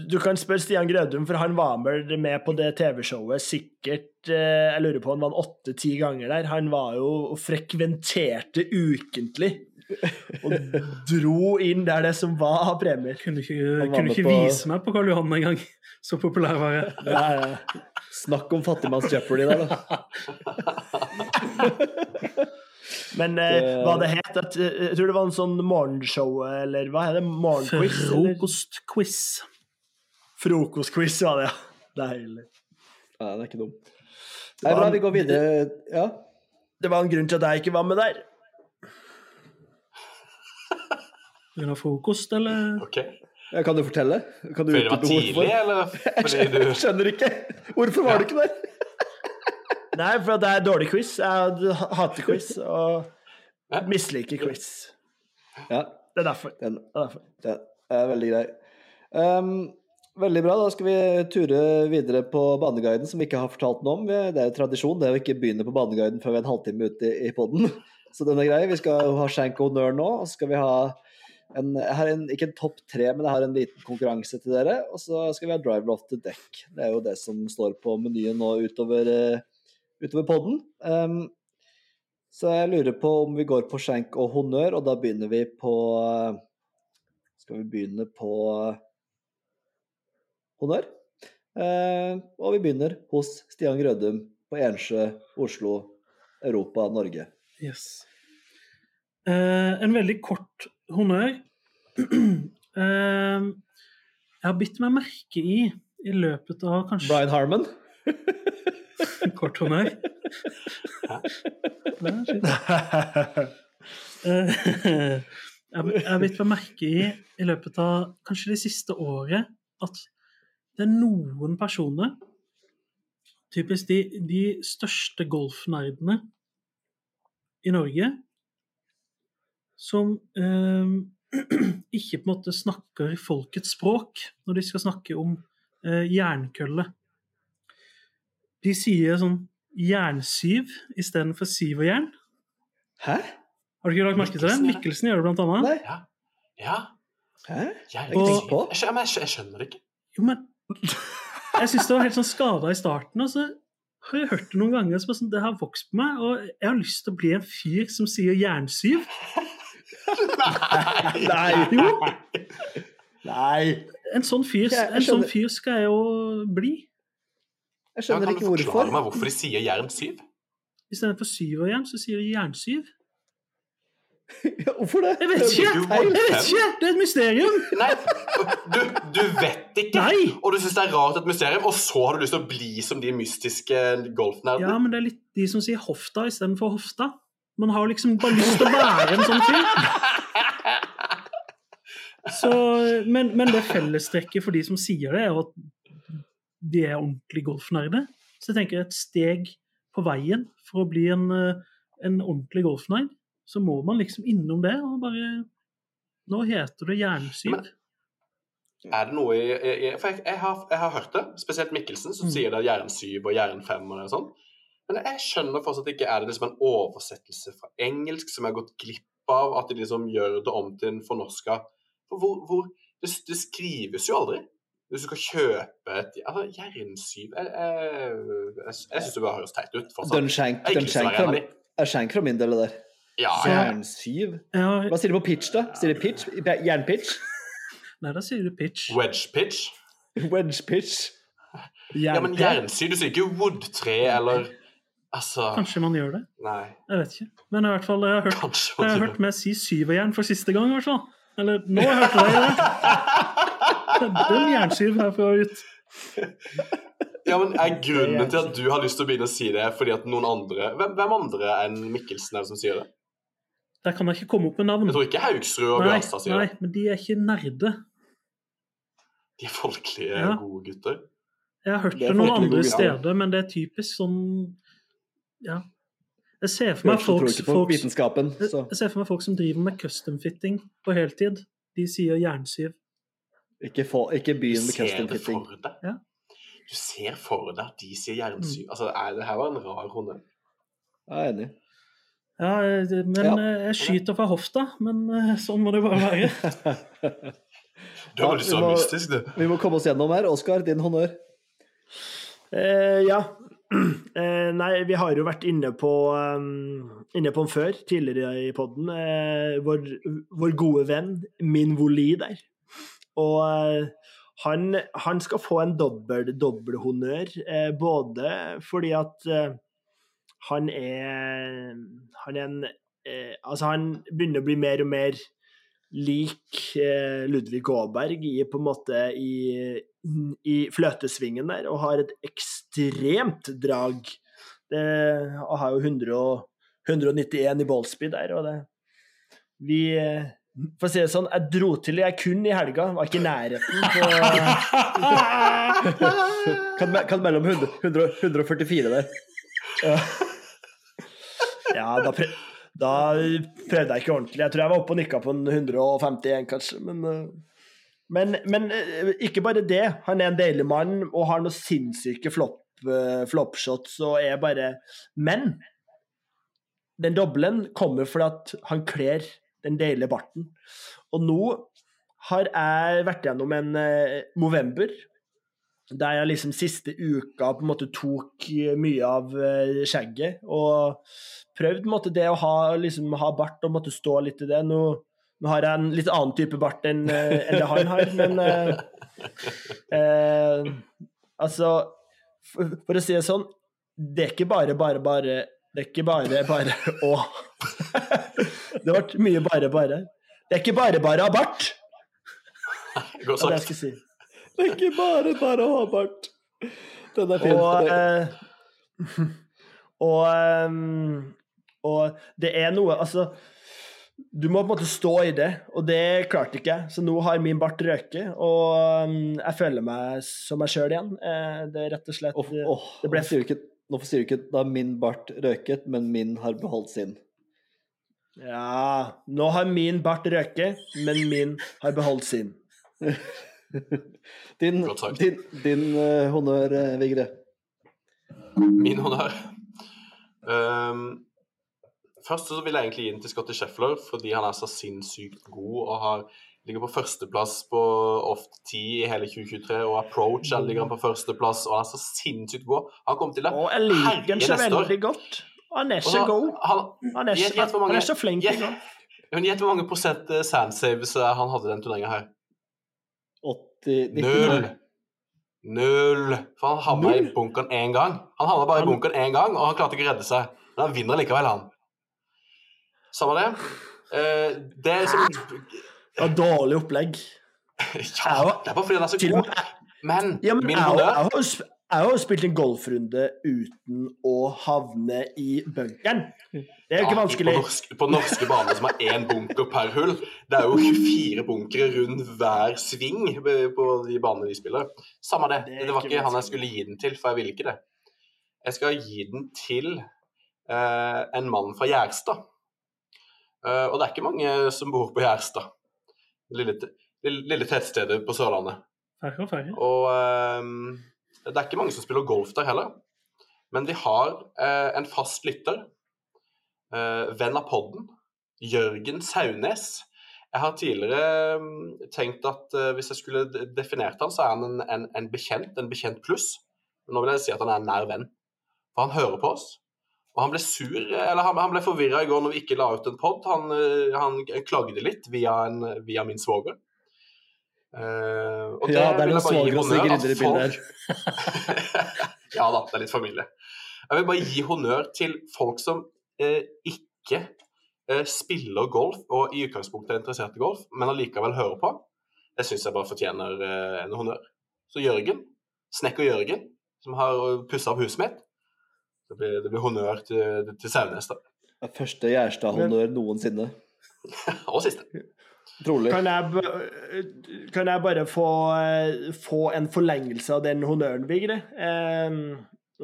du kan spørre Stian Grødum, for han var med med på det TV-showet sikkert eh, Jeg lurer på om han var åtte-ti ganger der. Han var jo frekventerte ukentlig. Og dro inn der det som var av premier. Kunne ikke, kunne ikke på- vise meg på Karl Johan engang. Så populær var jeg. Ja, ja. Snakk om fattigmanns Jeopardy der, da. Men eh, Det- hva det het at, eh, Jeg tror det var en sånn morgenshow, eller hva er det? Morgenquiz? Frokostquiz. Frokostquiz var det, ja. Deilig. Nei, det er ikke dumt. Nei, bra, vi går videre. Ja. Det var en grunn til at jeg ikke var med der. Pga. frokost, eller? Okay. Ja, Kan du fortelle? Kan du Fordi det var tidlig, hvorfor? eller fordi du Jeg skjønner ikke. Hvorfor var du ikke der? Nei, for det er dårlig quiz. Jeg hater quiz og Ja. misliker quiz. Ja, Det er derfor. den, Det er derfor. den er veldig grei. Um, veldig bra. Da skal vi ture videre på baneguiden, som vi ikke har fortalt noe om. Det er jo tradisjon det er å ikke begynne på baneguiden før vi er en halvtime ute i, i poden. Så den er grei. Vi skal ha Shank Honnør nå. Og så skal vi ha en, jeg har en, ikke en topp tre, men jeg har en liten konkurranse til dere. Og så skal vi ha Driver off the deck. Det er jo det som står på menyen nå utover, eh, utover podden. Um, så jeg lurer på om vi går på skjenk og honnør, og da begynner vi på Skal vi begynne på honnør? Uh, og vi begynner hos Stian Grødum på Ensjø, Oslo, Europa, Norge. Yes. Uh, en veldig kort honnør. Uh, jeg har bitt meg merke i i løpet av kanskje Brian Harmon. Kort honnør. Er. Eh, har- jeg har bitt meg merke i i løpet av kanskje det siste året at det er noen personer, typisk de, de største golfnerdene i Norge, som eh, ikke på en måte snakker folkets språk når de skal snakke om eh, jernkølle. De sier sånn jernsyv istedenfor jern Hæ? Har du ikke lagt merke til det? Mikkelsen, gjør det blant annet. Nei? Ja. ja. Hæ? Jeg, ikke på. jeg, skjønner, jeg, skjønner, jeg skjønner det ikke. Jo, men jeg syns det var helt sånn skada i starten. Og så har jeg hørt det noen ganger, så sånn, det har vokst på meg. Og jeg har lyst til å bli en fyr som sier jernsyv. Nei. Jo, Nei. en sånn fyr, en sånn fyr skal jeg jo bli. Jeg Ja, hvorfor. kan du forklare meg hvorfor de sier jern 7? Istedenfor syverjern, så sier de jernsyv. Ja, hvorfor det? Jeg vet ikke! Jeg vet ikke! Det er et mysterium! Nei, du, du vet ikke! Nei! Og du syns det er rart et mysterium, og så har du lyst til å bli som de mystiske golfnerdene? Ja, men det er litt de som sier Hofta istedenfor Hofta. Man har liksom bare lyst til å være en sånn fyr. Så, men, men det fellestrekket for de som sier det, er at de er ordentlig golfnerder. Så jeg tenker et steg på veien for å bli en eh, en ordentlig golfnerd, så må man liksom innom det og bare Nå heter det jernsyv. Er det noe i, For jeg, jeg, har, jeg har hørt det, spesielt Mikkelsen, som Mm. sier det er jernsyv og jernfem og sånn. Men jeg skjønner fortsatt ikke Er det liksom en oversettelse fra engelsk som jeg har gått glipp av? At de liksom gjør det om til en fornorska For hvor, hvor det, det skrives jo aldri. Hvis du skal kjøpe et altså, Jernsyv Jeg, jeg, jeg, jeg syns det bare høres teit ut. Dunshank, fra, er min del, det der. Ja, ja. Jernsyv? Hva sier du på pitch, da? Sier du pitch? Jernpitch? nei, da sier du pitch. Wedge pitch. Wedge pitch? Ja, men jernsyv Du sier ikke wood-tre eller Altså Kanskje man gjør det? Nei, Jeg vet ikke. Men i hvert fall, jeg har hørt, kanskje jeg har hørt meg si syverjern for siste gang, i hvert fall. Eller nå hørte jeg det. Den jernsyv herfra og ut. Ja, men Er grunnen til at du har lyst til å begynne å si det, fordi at noen andre Hvem, hvem andre enn Mikkelsen er det som sier det? Der kan jeg ikke komme opp med navn. Jeg tror ikke Haugsrud og Nei, Bjørnstad sier nei, det. men de er ikke nerde. De er folkelige, Ja. gode gutter. Jeg har hørt Det det, noen andre steder, men det er typisk sånn Ja. Jeg ser for folk, folk, jeg ser for meg folk som driver med custom fitting på heltid. De sier jernsyv. ikke, få, ikke begynn med ser custom det fitting. for deg. Ja. Du ser for deg at de sier jernsyv. Mm. Altså, er det her var en rar honnør. Jeg er enig. Ja, eh, men Ja. eh, jeg skyter fra hofta, men eh, sånn må det bare være. Du er veldig så mystisk, du. Vi må komme oss gjennom her. Oskar, din honnør. Eh, ja. Eh, nei, vi har jo vært inne på, um, inne på den før, tidligere i poden. Eh, vår, vår gode venn Min Voli der. Og eh, han, han skal få en dobbel, dobbel honnør, eh, både fordi at han er Han er en Altså, han begynner å bli mer og mer lik Ludvig Aaberg i på en måte i, i fløtesvingen der, og har et ekstremt drag. Det, og har jo 100 og, 191 i ballspeed der, og det Vi For å si det sånn, jeg dro til jeg kun i helga, var ikke i nærheten på Kan, kan mellom 100, 100, 144 der. Ja, da, prøv, da prøvde jeg ikke ordentlig. Jeg tror jeg var oppe og nikka på en 151, kanskje, men eh, men, men eh, ikke bare det. Han er en deilig mann og har noen sinnssyke flop, eh, flopshots og er bare Men den dobbelen kommer fordi at han kler den deilige barten. Og nå har jeg vært gjennom en november Movember der jeg liksom siste uka på en måte tok mye av eh, skjegget og prøvde på en måte det å ha, liksom, ha bart og måtte stå litt i det. Nå, nå har jeg en litt annen type bart enn eh, enn det han har, men eh, eh, Altså, for, for å si det sånn, det er ikke bare, bare, bare Det er ikke bare, bare å Det ble mye bare, bare. Det er ikke bare bare å ha bart, Godt det det jeg si. Det er ikke bare bare å ha bart. Den er fin. Og, eh, og, eh, og det er noe Altså, du må på en måte stå i det, og det klarte ikke jeg. Så nå har min bart røket, og eh, jeg føler meg som meg sjøl igjen. Eh, Det er rett og slett Åh, oh, Det ble- Nå sier du ikke, sier du ikke da min bart røket, men min har beholdt sin? Ja, nå har min bart røket, men min har beholdt sin. Din, din, din uh, honnør, uh, Vigre. Min honnør. Um, først så vil jeg egentlig gi den til Scotty Scheffler fordi han er så sinnssykt god og har, ligger på førsteplass på Oft 10 i hele 2023. Og Approach han ligger han på førsteplass, og han er så sinnssykt god. Han kommer til å Og jeg liker han så veldig godt. Han er så god. Han, Han er så, mange- han er så flink i gjett- golf. hvor mange prosent eh, sandsaves eh, han hadde den turneringa her. 80 90, Null. Null. For han havna i bunkeren én gang. Han havna bare i bunkeren én gang, og han klarte ikke å redde seg. Men han vinner likevel, han. Samme det. Eh, det som var dårlig opplegg. Ja, det er bare fordi han er så god. Men Ja, men min honnør jeg har jo spilt en golfrunde uten å havne i bunkeren. Det er jo ikke Ja, vanskelig. På norske, på norske baner som har én bunker per hull. Det er jo 24 bunkere rundt hver sving på de banene vi spiller. Samme det. Det Det var ikke ikke han jeg skulle gi den til, for jeg ville ikke det. Jeg skal gi den til uh, en mann fra Gjerstad. Eh, og det er ikke mange som bor på Gjerstad. Lille, lille, lille tettstedet på Sørlandet. Færre og færre. Og uh, det er ikke mange som spiller golf der heller. Men vi har uh, en fast lytter, eh, venn av podden, Jørgen Saunes. Jeg har tidligere mm, tenkt at hvis jeg skulle definert han, så er han en, en, en bekjent, en bekjent pluss. Men nå vil jeg si at han er en nær venn. For han hører på oss. Og han ble sur, eller han, han ble forvirra i går når vi ikke la ut en pod. Han, eh, han klagde litt via, en, via min svoger. Uh, og Ja, det er noen svogere som og svigerinner i bildet her. ja da, det er litt familie. Jeg vil bare gi honnør til folk som eh, ikke eh, spiller golf, og i utgangspunktet er interessert i golf, men allikevel hører på. Det syns jeg bare fortjener eh, en honnør. Så Jørgen, snekker Jørgen, som har pussa opp huset mitt, det blir, det blir honnør til, til Saunes, da. Det er Første Gjerstad-honnør noensinne. Og siste. Trolig. Kan jeg, kan jeg bare få, eh, få en forlengelse av den honnøren, Vigre? Eh,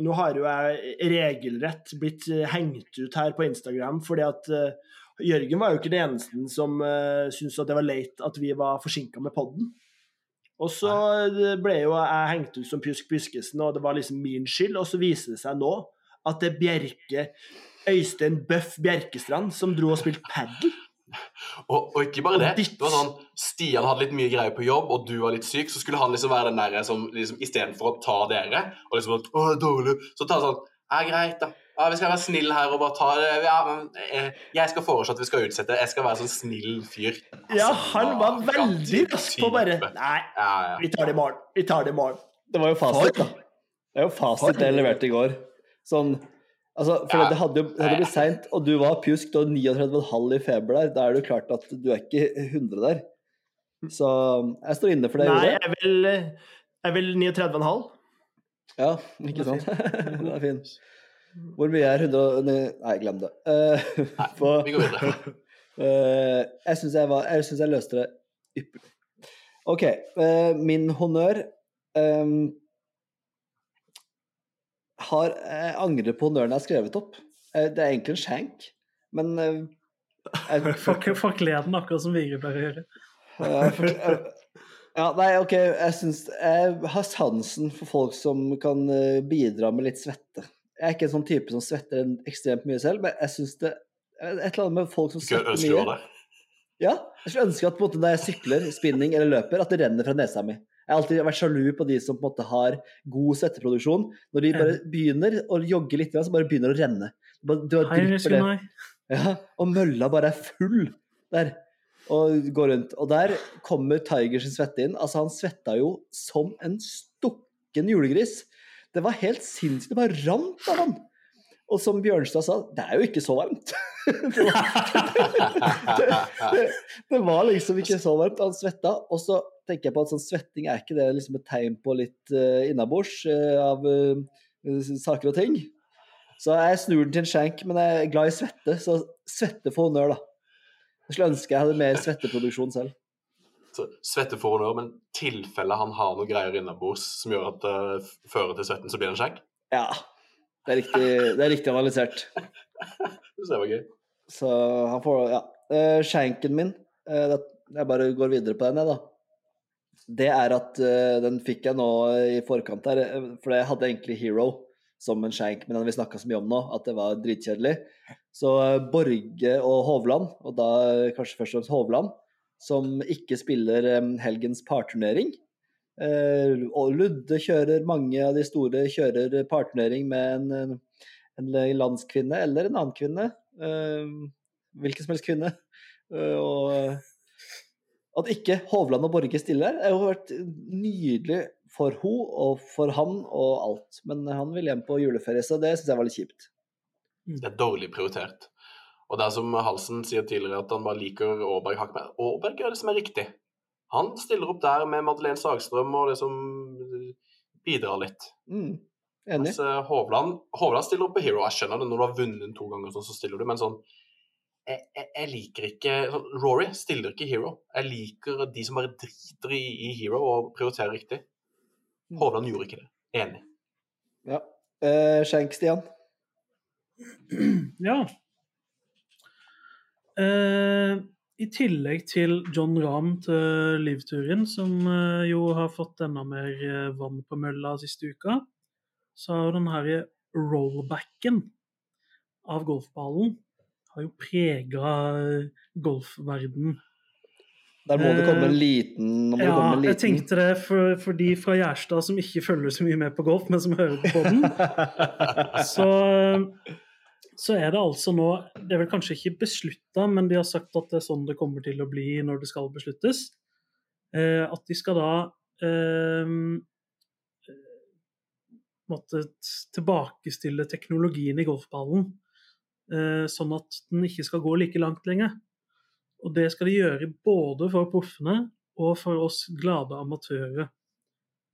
nå har jo jeg regelrett blitt hengt ut her på Instagram, fordi at eh, Jørgen var jo ikke den eneste som uh, syntes at det var leit at vi var forsinka med podden. Og så ble jo jeg hengt ut som Pjusk Pjuskesen, og det var liksom min skyld. Og så viser det seg nå at det er Bjerke Øystein Bøff Bjerkestrand som dro og spilte padel. Og, og ikke bare det. Det var sånn, Stian hadde litt mye greier på jobb, og du var litt syk, så skulle han liksom være den der som liksom, istedenfor å ta dere og liksom at, Å, dårlig, så tar han sånn Ja, greit, da. Ja, vi skal være snille her og bare ta det. Ja, men, eh, jeg skal foreslå at vi skal utsette. Jeg skal være sånn snill fyr. Ja, Altså, han var veldig rask på bare. Nei, Ja, ja. vi tar det i morgen. Vi tar det i morgen. Det var jo fasit, da. Det er jo fasit jeg leverte i går. Sånn Altså, for Ja. det hadde jo det hadde blitt seint, og du var pjusk, har 39,5 i feber der. Da er det jo klart at du er ikke 100 der. Så jeg står inne for det Nei, jeg vil, jeg vil 39,5. Ja, ikke sant? det er fint. Hvor mye er 100 Nei, glem det. Eh, på- Vi går videre. Uh, jeg syns jeg, jeg, jeg løste det ypperlig. OK. Uh, min honnør ehm, har Jeg angrer på når jeg har skrevet opp. Eh, det er egentlig en skjenk, men eh, jeg, Fuck, ler leden, akkurat som Vigre pleier å gjøre. Ja, nei, OK. Jeg syns Jeg har sansen for folk som kan eh, bidra med litt svette. Jeg er ikke en sånn type som svetter ekstremt mye selv, men jeg syns det Et eller annet med folk som svetter mye. Ja, jeg skulle ønske at på en måte, når jeg sykler, spinning eller løper, at det renner fra nesa mi. Jeg har alltid vært sjalu på de som på en måte har god svetteproduksjon. Når de bare begynner å jogge litt, så bare begynner det å renne. Det bare, det bare drypper det. Ja, og mølla bare er full der. Og går rundt. Og der kommer Tiger sin svette inn. Altså, han svetta jo som en stukken julegris. Det var helt sinnssykt. Det bare rant av han. Og som Bjørnstad sa, det er jo ikke så varmt. det, var, det, det var liksom ikke så varmt. Han svetta. Og så tenker jeg på at sånn svetting er ikke det liksom et tegn på litt uh, innabords uh, av uh, saker og ting. Så jeg snur den til en skjenk, men jeg er glad i svette, så svette for honnør, da. Jeg skulle ønske jeg hadde mer svetteproduksjon selv. Så Svette for honnør, men tilfelle han har noe greier innabords som gjør at det fører til svetten, så blir det en skjenk? Ja, det er riktig, det er riktig analysert. Det var gøy. Så han får Ja. Skjenken min, det- jeg bare går videre på den, jeg, da. Det er at uh, den fikk jeg nå i forkant her, eh, for jeg hadde egentlig Hero som en shank, men den vi snakka så mye om nå, at det var dritkjedelig. Så uh, Borge og Hovland, og da kanskje først og fremst Hovland, som ikke spiller um, helgens parturnering. Uh, og Ludde kjører, mange av de store kjører parturnering med en, en landskvinne eller en annen kvinne. Hvilken som helst kvinne. Og at ikke Hovland og Borge stiller, har jo vært nydelig for hun og for han og alt. Men han vil hjem på juleferie, så det syns jeg var litt kjipt. Det er dårlig prioritert. Og det er som Halsen sier tidligere, at han bare liker Aaberg hakket mer. Aaberg gjør det som er riktig. Han stiller opp der med Madeleine Sagstrøm og det som bidrar litt. Mm, enig. Mens eh, Hovland, Hovland stiller opp på Hero. Jeg skjønner det når du har vunnet to ganger, så stiller du, men sånn jeg, jeg, jeg liker ikke Rory stiller ikke Hero. Jeg liker de som bare driter i, i Hero og prioriterer riktig. Mm. Hovland gjorde ikke det. Enig. Ja. Eh, Skjenk, Stian. Ja. Eh, I tillegg til John Rahm til livturen, som eh, jo har fått enda mer eh, vann på mølla siste uka, så har jo den her rollbacken av golfballen har jo prega golfverden Der må det komme en liten nå må det ja, komme en jeg tenkte det for, for de fra Gjerstad som ikke følger så mye med på golf, men som hører på den. så, så er det altså nå Det er vel kanskje ikke beslutta, men de har sagt at det er sånn det kommer til å bli når det skal besluttes. Eh, at de skal da eh, måtte tilbakestille teknologien i golfballen, eh, sånn at den ikke skal gå like langt lenger. Og det skal de gjøre både for proffene og for oss glade amatører.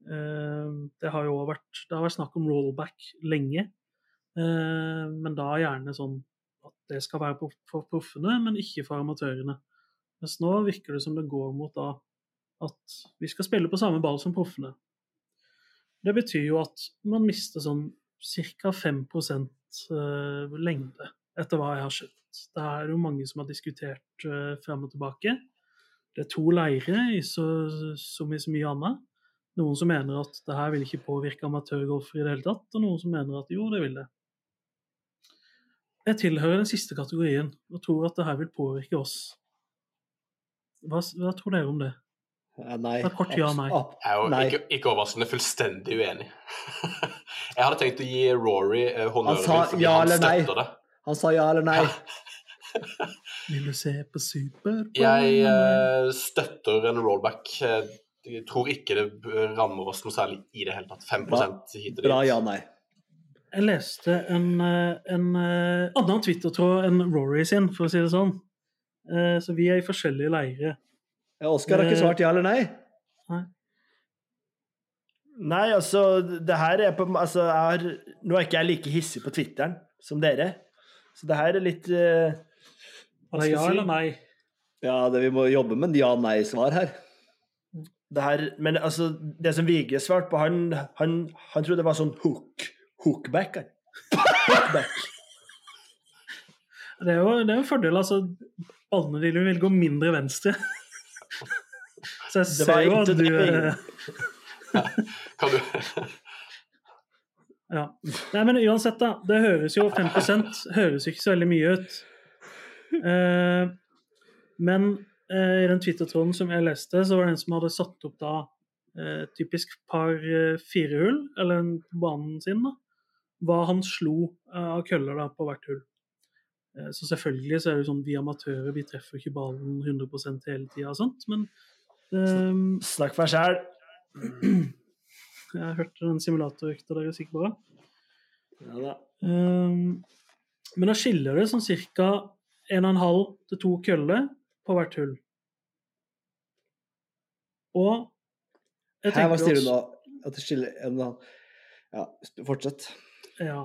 Eh, Det har jo vært, det har vært snakk om rollback lenge, eh, men da gjerne sånn at det skal være for proffene, men ikke for amatørene. Mens nå virker det som det går mot da at vi skal spille på samme ball som proffene. Det betyr jo at man mister sånn ca. 5 eh, lengde, etter hva jeg har skjønt. Det er jo mange som har diskutert uh, frem og tilbake. Det er to leirer, i så, som i så mye annet. Noen som mener at det her vil ikke påvirke amatørgolfere i det hele tatt, og noen som mener at jo, det vil det. Jeg tilhører den siste kategorien og tror at det her vil påvirke oss. Hva, hva tror dere om det? Nei. Det er kort ja, nei. Jeg er jo Nei. ikke, ikke overraskende fullstendig uenig. jeg hadde tenkt å gi Rory honnøren min fordi ja han nei. støtter det. Han sa ja eller nei. Vil du se på Super? Jeg uh, støtter en rollback. Jeg tror ikke det rammer oss noe særlig i det hele tatt. 5 Bra. hit og Bra ja, nei. Jeg leste en, eh, en eh, annen Twitter-tråd enn Rory sin, for å si det sånn. Eh, Så vi er i forskjellige leire. Ja, Oskar har ikke svart ja eller nei. Nei, altså, det her er på altså, jeg har, Nå er ikke jeg like hissig på Twitteren som dere, så det her er litt eh, hva skal jeg si? eller nei? Ja, det, Vi må jobbe med en ja-nei-svar her. det her, Men altså, det som Vigre svarte på, han, han, han trodde det var sånn hook. Hookback. Hookback. Det er jo, det er jo en fordel, altså. Ballene dine vil gå mindre venstre. Så jeg ser jo at du eh, Kan du Ja. Nei, men uansett, da. Det høres jo 5 høres jo ikke så veldig mye ut. Eh, men eh, i den Twitter-tråden som jeg leste, så var det en som hadde satt opp da eh, typisk par eh, fire hull, eller banen sin, da. Hva han slo eh, av køller da på hvert hull. Eh, så selvfølgelig så er det jo sånn vi amatører vi treffer ikke ballen 100 hele tida og sånt, men eh, Snakk for deg sjæl. Jeg har hørt den simulatorøkta dere er sikre på. Ja, da. Um, men da skiller det sånn ca. 1,5 til 2 køller på hvert hull. Og jeg Her, hva tenker sier du da? At det skiller en og en halv Ja, fortsett. Ja.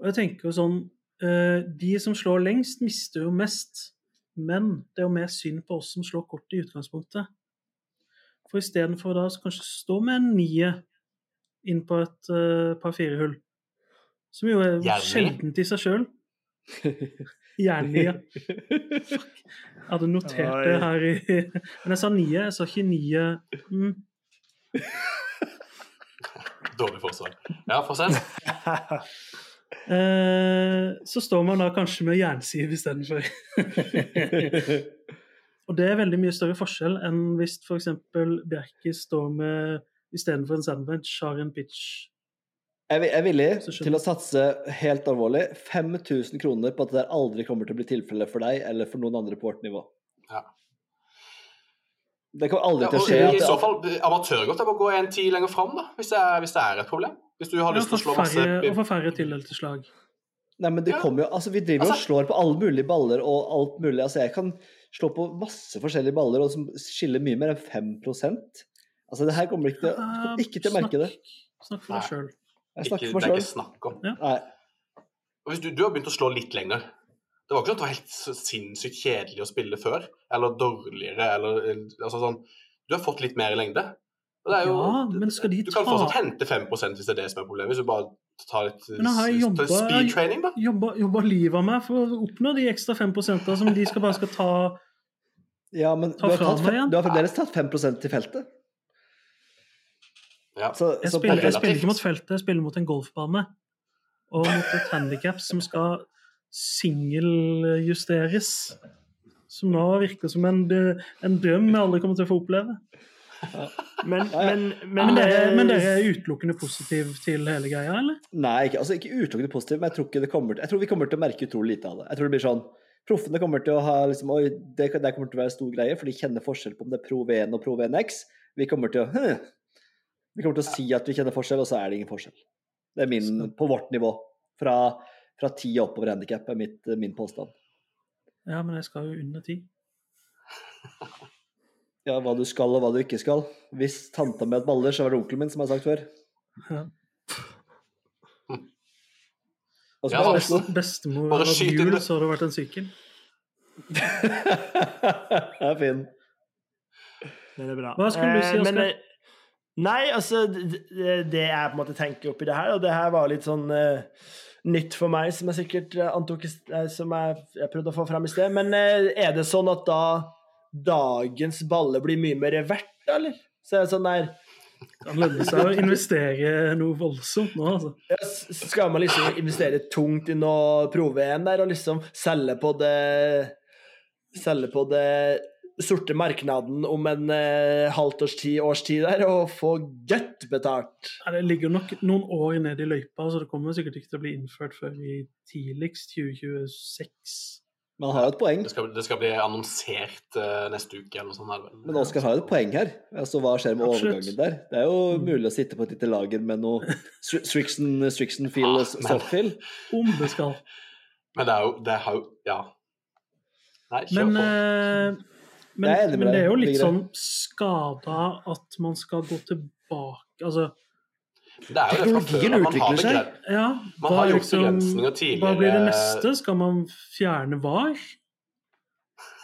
Og jeg tenker jo sånn eh, De som slår lengst, mister jo mest. Men det er jo mer synd på oss som slår kort i utgangspunktet. For istedenfor da så kanskje stå med en nie inn på et uh, par firehull, som jo er Gjerne. sjeldent i seg sjøl. Gjerne, ja. Jeg hadde notert Oi. det her i Men jeg sa nie, jeg sa ikke nie. Mm. Dårlig forsvar. Ja, fortsett. Eh, så står man da kanskje med jernsiv istedenfor. Og det er veldig mye større forskjell enn hvis f.eks. Bjerke står med istedenfor en sandwich har en pitch. Jeg er- villig til å satse helt alvorlig 5000 kroner på at det der aldri kommer til å bli tilfelle for deg eller for noen andre på vårt nivå. Ja. Det kommer aldri Ja, til å og skje. I At så det, fall, amatørgodt er bare å gå en tid lenger fram, da, hvis det, er, hvis det er et problem. Hvis du har lyst til å slå masse og for færre tildelte slag. nei, men det Ja. kommer jo Altså, vi driver jo og Altså- slår på alle mulige baller og alt mulig. Altså, jeg kan slå på masse forskjellige baller og som skiller mye mer enn 5 Altså, det her kommer ikke til, kommer ikke til å merke det. Snakk for deg sjøl. Jeg Det er ikke snakk om. Nei. Og hvis du, du har begynt å slå litt lenger Det var ikke sånn at det var helt sinnssykt kjedelig å spille før, eller dårligere, eller altså sånn Du har fått litt mer i lengde. Og det er jo, Ja, men skal de ta... du kan fortsatt hente 5% hvis det er det som er problemet. Hvis du bare tar litt jeg speed-training, da. Jobba, jobba livet av meg for å oppnå de ekstra 5% som de skal bare skal ta Ja, men du Ta har, fra meg fem- igjen. du har fremdeles tatt 5 til feltet. Ja. Så, Jeg så spiller, jeg spiller ikke mot feltet, jeg spiller mot en golfbane. Og mot et handikap som skal singeljusteres. Som nå virker som en, en drøm vi aldri kommer til å få oppleve. Men, Ja, Men, men, Men dere, men dere er utelukkende positive til hele greia, eller? Nei, ikke, altså ikke utelukkende positivt, men jeg tror, ikke det kommer, jeg tror vi kommer til å merke utrolig lite av det. Jeg tror det blir sånn Proffene kommer til å ha liksom, Oi, det, det kommer til å være stor greie, for de kjenner forskjell på om det er Pro V1 og Pro V1X. Vi kommer til å. Vi kommer til å si at vi kjenner forskjell, og så er det ingen forskjell. Det er min, på vårt nivå. Fra, fra 10 og oppover handikap er mitt, min påstand. Ja, men jeg skal jo under ti. Ja, hva du skal og hva du ikke skal. Hvis tanta mi hadde baller, så var det onkelen min som har sagt før. Ja. Og så Ja, altså. Bestemor hadde hatt hjul, så hadde det vært en sykkel. Det er fin. Det er bra. Hva skulle du si, Eh, Oskar? Nei, altså det, det- jeg på en måte tenker oppi det her, og det her var litt sånn uh, nytt for meg, som jeg sikkert eh, antok eh, Som jeg, jeg prøvde å få frem i sted. Men uh, er det sånn at da dagens baller blir mye mer verdt, eller? Så er det sånn der Kan lønne seg å investere noe voldsomt nå, altså. ja, Skal man liksom investere tungt i noe prove-en der, og liksom selge på det Selge på det sorte marknaden om en eh, halvt års tid, års tid der, og få godt betalt? Ja, det ligger nok noen år ned i løypa, så det kommer sikkert ikke til å bli innført før i tidligst 2026. Man har jo et poeng. Det skal, det skal bli annonsert uh, neste uke eller noe sånt. her. Men Oskar har jo et poeng her. Altså, Hva skjer med Absolutt. overgangen der? Det er jo Mm. mulig å sitte på et lite lager med noe Stri- Strixon, Strixon feel, Ah, men- Om det skal. Men det er jo det har jo Ja. Nei, kjør Men, på. eh, men, det er enig med men det er jo litt sånn skada at man skal gå tilbake Altså, Det er jo det fra teknologien før. at Man har utvikler seg. begren- ja Man har gjort liksom- begrensninger tidligere. Hva blir det neste? Skal man fjerne VAR?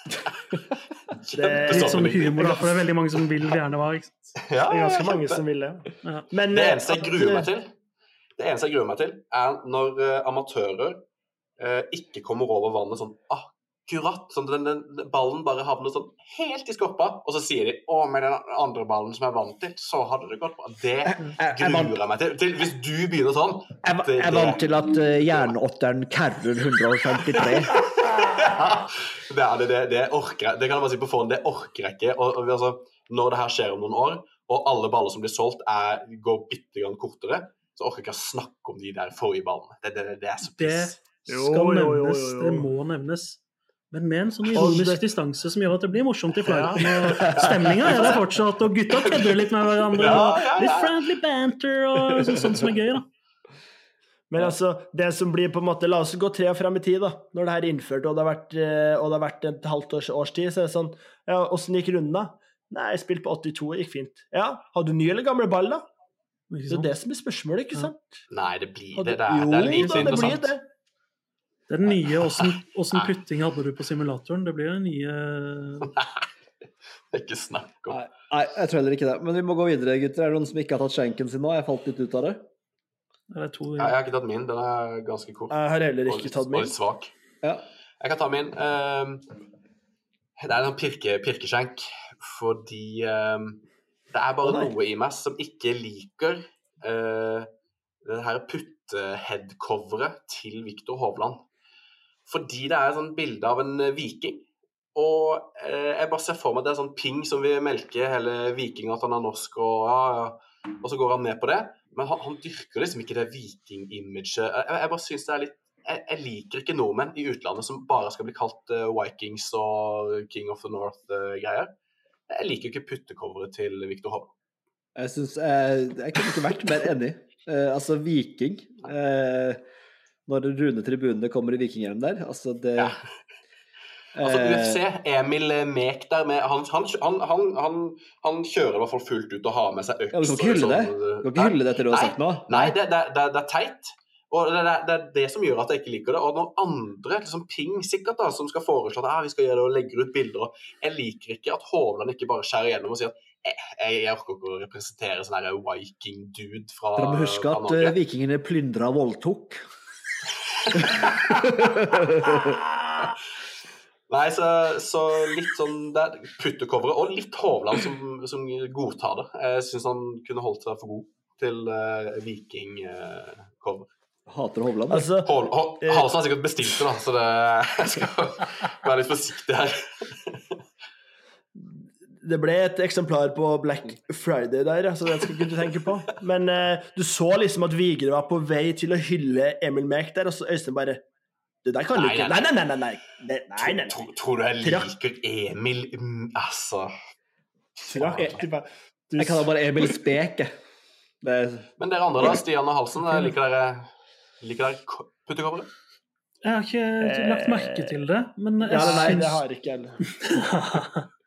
Det er Litt sånn humor, da, for det er veldig mange som vil fjerne VAR. ikke? Ja, Det er ganske mange som vil det. Ja. Men Det eh, eneste jeg gruer meg til, det eneste jeg gruer meg til, er når uh, amatører uh, ikke kommer over vannet sånn akkurat. Sånn at den, den, den ballen bare havner sånn helt i skorpa, og så sier de 'Å, med den andre ballen som jeg vant til, så hadde det gått bra'. Det Jeg, jeg, jeg, gruer jeg meg til. til. Hvis du begynner sånn jeg, det- jeg vant til at uh, jernåtteren carrer 153. det, er det, det, det orker jeg. Det kan jeg bare si på forhånd, det orker jeg ikke. Og, og, altså, når det her skjer om noen år, og alle baller som blir solgt, er, går bitte grann kortere, så orker jeg ikke å snakke om de der forrige ballene. Det, det, det er så Det piss. Jo, skal jo, jo, jo, nevnes. Det må nevnes. Men med en sånn ironisk det- distanse som gjør at det blir morsomt i flighten. Og stemninga er der fortsatt, og gutta kødder litt med hverandre. Ja, og ja, Litt friendly banter og sånt, sånt som er gøy, da. Men altså, det som blir på en måte La oss gå tre år frem i tid, da. Når det her er innført og det har vært, eh, og det har vært et halvt års, års tid, så er det sånn Ja, åssen gikk runden, da? Nei, jeg spilte på 82, det gikk fint. Ja, har du ny eller gamle ball, da? Det er det som er spørsmålet, ikke Ja. sant? Nei, det blir det. Det er, jo det er da, interessant. det blir det. Det er den nye åssen putting hadde du på simulatoren. Det blir det nye Ikke snakk om Nei, nei, jeg tror heller ikke det. Men vi må gå videre, gutter. Er det noen som ikke har tatt skjenken sin nå? Jeg falt litt ut av det. Det er to Ja, Jeg har ikke tatt min. Den er ganske kort. Jeg har heller ikke tatt tatt Og min. litt svak. Ja. Jeg kan ta min. Ehm, det er en sånn pirke, pirkeskjenk fordi ehm, det er bare noe i meg som ikke liker uh, det her puttehead-coveret til Viktor Hovland. Fordi det er et sånn bilde av en eh, viking. Og eh, jeg bare ser for meg at det er sånn ping som vil melke hele vikingen at han er norsk, og, ja, ja. og så går han med på det. Men han, han dyrker liksom ikke det viking-imaget. Jeg, jeg bare synes det er litt jeg, jeg liker ikke nordmenn i utlandet som bare skal bli kalt uh, Vikings og King of the North-greier. jeg liker ikke puttekoveret til Viktor Hovland. Jeg syns jeg, jeg kunne ikke vært mer enig. Altså, Viking eh, Når Rune Tribunene kommer i vikinghjelm der, altså det Ja. Altså eh, UFC, Emil Mek der med han, han, han, han, kjører i hvert fall fullt ut og har med seg øks. Ja, du kan ikke hylle det. sånn, Du kan ikke hylle det etter det du har sagt nå. Nei, det, det, det, det er teit. Og det, det, det er det som gjør at jeg ikke liker det. Og noen andre, liksom Ping sikkert, da, som skal foreslå at ah, vi skal gjøre det og legger ut bilder. og Jeg liker ikke at Hovland ikke bare skjærer gjennom og sier at jeg, jeg orker ikke å representere sånn viking-dude fra, Dere må huske at eh, vikingene plyndra og voldtok. Nei, så, så litt sånn det er puttekovere, og litt Hovland som, som godtar det. Jeg syns han kunne holdt seg for god til uh, vikingcover. Uh, Hater Hovland. Altså, Hol- Eh. Halsen har sikkert bestilt det, da, så det, jeg skal være litt forsiktig her. Det ble et eksemplar på Black Friday der, så det skal ikke du tenke på. Men uh, du så liksom at Vigre var på vei til å hylle Emil Mek der, og så Øystein bare Det der kan du ikke nei, Nei, nei, nei. nei, nei. nei. Tror, tror du jeg liker Emil mm, Altså Trakk. Jeg kaller bare Emil Speke. Det er Men dere andre, da? Stian og Halsen, eh, liker dere, liker dere ko- Jeg har ikke lagt merke til det, men jeg Ja, nei, det har ikke jeg.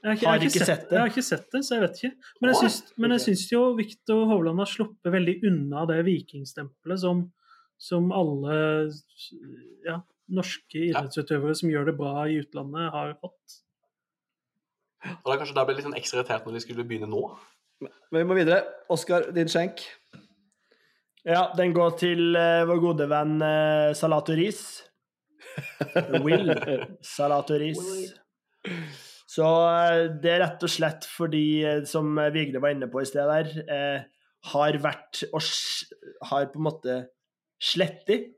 Jeg har ikke, Har jeg har ikke sett det. Jeg har ikke sett det, så jeg vet ikke. Men jeg syns, men jeg syns jo Viktor Hovland har sluppet veldig unna det vikingstempelet som, som alle ja, norske idrettsutøvere som gjør det bra i utlandet, har fått. Og da kanskje da ble litt sånn ekstra irritert når de skulle begynne nå. Men vi må videre. Oskar, din skjenk. Ja, den går til uh, vår gode venn uh, og Ris. Will Salato Ris. Så eh, det er rett og slett fordi, eh, som Vigre var inne på i sted der, eh, har vært og har på en måte slettet,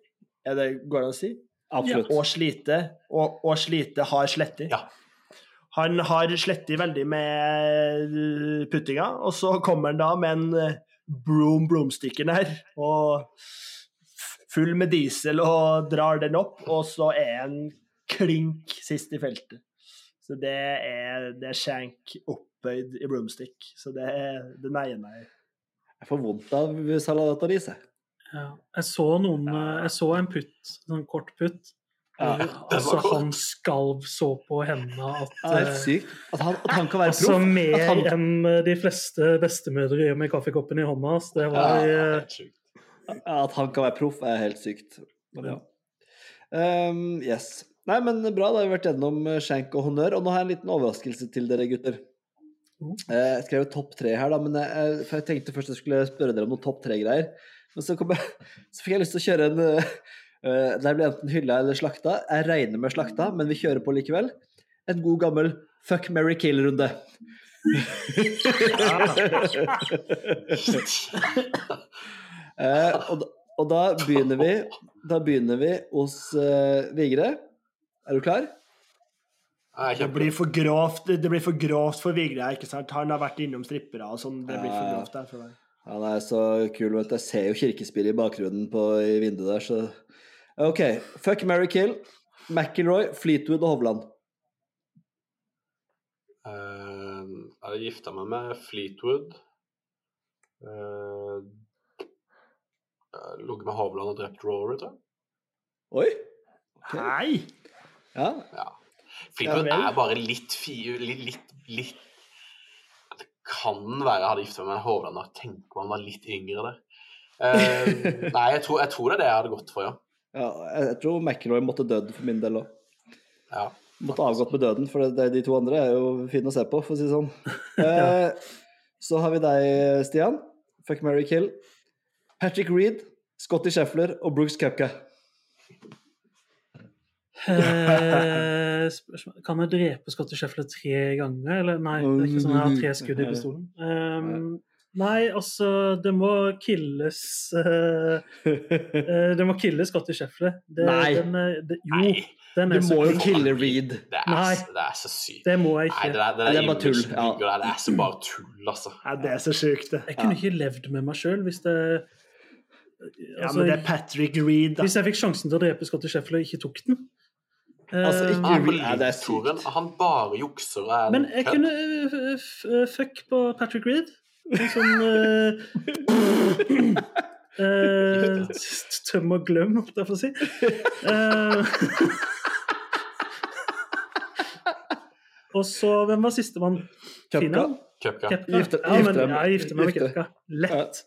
er det går det å si? Absolutt. Og slite, og, og slite har slettet. Ja. Han har slettet veldig med eh, puttinga, og så kommer han da med en broom broomsticken her, og full med diesel og drar den opp, og så er han klink sist i feltet. Så det er, det er shank oppbøyd i broomstick, så det, er- det neier meg. Jeg får vondt av salatoris, jeg. Ja. Jeg så noen eh, Jeg så en putt, en kort putt. Ja, var altså, han skalv så på hendene at Det er eh, sykt. At han, at han kan være Altså proff. Mer han, enn eh, de fleste bestemødre gjør med kaffekoppen i hånda. Så Det var Ja, det at han kan være proff, er helt sykt. Men ja. Um, yes. Nei, men bra. Da har vi vært gjennom eh, skjenk og honnør. Og nå har jeg en liten overraskelse til dere, gutter. Oh. Eh, Jeg skrev topp tre her, da, men jeg, for jeg tenkte først jeg skulle spørre dere om noen topp tre-greier. Men så, kom jeg, så fikk jeg lyst til å kjøre en eh, eh, Der blir enten hylla eller slakta. Jeg regner med slakta, men vi kjører på likevel. En god gammel fuck, marry, kill-runde. uh, og, og da begynner vi Da begynner vi hos uh, Vigre. Er du klar? Nei, Det blir for grovt, det blir for grovt for Vigre, ikke sant? Han har vært innom strippere og sånn, det blir for grovt der for deg. Han er så kul, vet du. Jeg ser jo kirkespillet i bakgrunnen på, i vinduet der, så OK. Fuck, marry, kill. McIlroy, Fleetwood og Hovland. Uh, jeg har gifta meg med Fleetwood. Uh, Ligget med Hovland og drept Rory, tror jeg. Oi! Hei! Ja. Ja. Fleetwood Ja er bare litt fi... Litt, litt, litt Det kan være jeg hadde gifta meg med Hovland da. Tenk om han var litt yngre der. Uh, nei, jeg tror, jeg tror det er det jeg hadde gått for, ja. ja jeg, jeg tror McIlroy måtte dødd for min del òg. ja. Måtte avgått med døden, for det, de to andre er jo fine å se på, for å si det sånn. Eh, så har vi deg, Stian. Fuck, marry, kill. Patrick Reed, Scotty Scheffler og Brooks Kepka. Eh, spørsmål- Kan jeg drepe Scotty Scheffler tre ganger? Eller nei, det er ikke sånn jeg har tre skudd i pistolen. Um, nei, altså Det må killes uh, uh, Det må killes Scotty Scheffler. Nei. Den, er- det, jo, Nei, den Du er må jo kille Reed. det er, Nei. det er så sykt. Det må jeg Nei, det er, det Det er, er bare tull, ja. Det er så bare tull, altså. Ja, det er så sjukt, det. Jeg kunne ikke levd med meg sjøl hvis det Ja, altså, men det er Patrick Reed, da. Hvis jeg fikk sjansen til å drepe Scotty Scheffler og ikke tok den. Eh, Altså, ikke- Han, Reed- ja, det er sykt. Han bare jukser og er Men jeg kødd. kunne eh, eh, fuck på Patrick Reed. Sånn uh, eh, eh, Tøm og glem, holdt jeg på å si. Eh, og så, hvem var sistemann? Kepka. Kepka. Kepka? Gifte- ja, men, gifte ja, jeg gifter meg med Gifte. Kepka. Lett.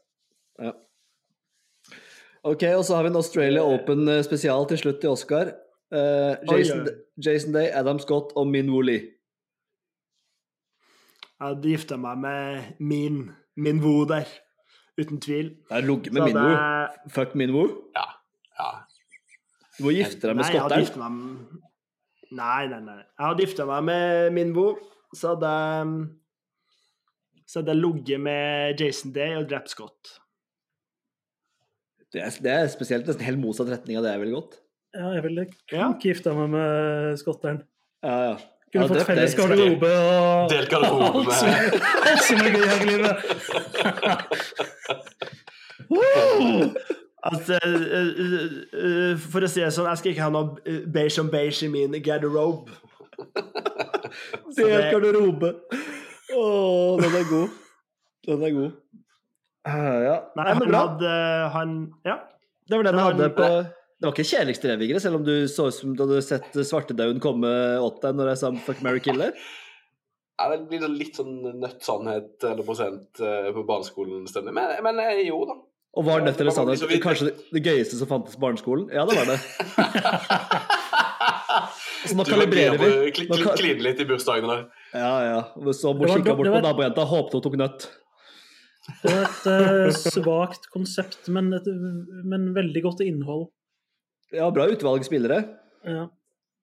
Ok, og så har vi en Australia Open eh, spesial til slutt i Oscar. Eh, Oi, Jason. Jason Day, Adam Scott og Min Woo Lee. Jeg hadde gifta meg med min, min Woo der. Uten tvil. Jeg har ligget med Min Woo? jeg- Fuck Minwo. Ja. ja. Du må gifte deg med Scott der? skotteren. gifta meg Nei, nei, nei. Jeg hadde gifta meg med min Woo, så hadde jeg Så hadde jeg ligget med Jason Day og drept Scott. Det er, det er spesielt nesten helt motsatt retning av det jeg ville gått. Ja, jeg ville Ja. ikke gifta meg med skotteren. Ja, ja. Kunne Ja, fått felles garderobe og Delt garderobe med alt som er gøy her i livet. Altså, eh, uh, uh, for å si det sånn, jeg skal ikke ha noe eh, beige om beige i min garderobe. Delt garderobe. Å, den er god. Den er god. Uh, ja. Nei, men han bra. hadde Han Ja. Det var den jeg hadde på Det var ikke kjedeligste revigere, selv om du så ut som du hadde sett svartedauden komme åt deg når jeg sa fuck, marry, killer. Ja, det blir litt sånn nødt sannhet eller prosent eh, på barneskolen-stemning. Men, men eh, jo da. Og var nødt eller sannhet vidt- kanskje det, det gøyeste som fantes på barneskolen? Ja, det var det. Så nå Du kalibrerer vi. Kline kl kl kl litt i bursdagen der. Ja, ja. Så må kikka bort på nabojenta, håpet hun tok nøtt. Det var et uh, svakt konsept, men, et, men veldig godt innhold. Ja, bra utvalg spillere. Ja.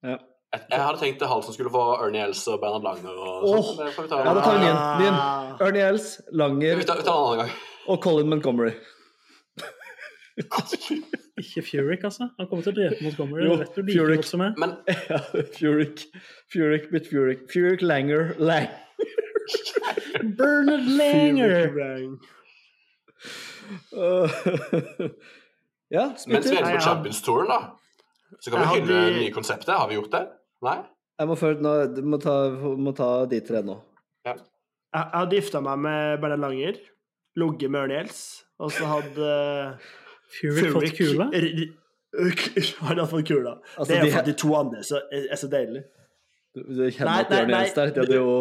Ja. Jeg, jeg hadde tenkt at Halsen skulle få Ernie Els og Bernhard Langer og sånt. Det får vi ta, Ja, da tar vi den Ah. igjen. Ernie Els, Langer vi tar, vi tar en annen gang. og Colin Montgomery. Ikke Furyk, altså. Han kommer til å drepe Montgomery. Jo, vet du like Furyk. som. Men Ja, Furyk. Furyk bit Furyk. Furyk Langer Lang. Bernard Langer! Uh, ja, mens vi er på Champions-touren, da, så kan vi hylle det nye konseptet. Har vi gjort det? Nei? Jeg må, følge, nå, du må, ta, må ta de tre nå. Jeg jeg hadde gifta meg med Bernhard Langer, ligget med Ørne Gjelds, og så hadde Furyk fått kula? Han hadde fått kula. Altså, det er de jo her- de to andre så er er så deilig. Du, du kjenner Nei, at nei, Ernie der. Det hadde jo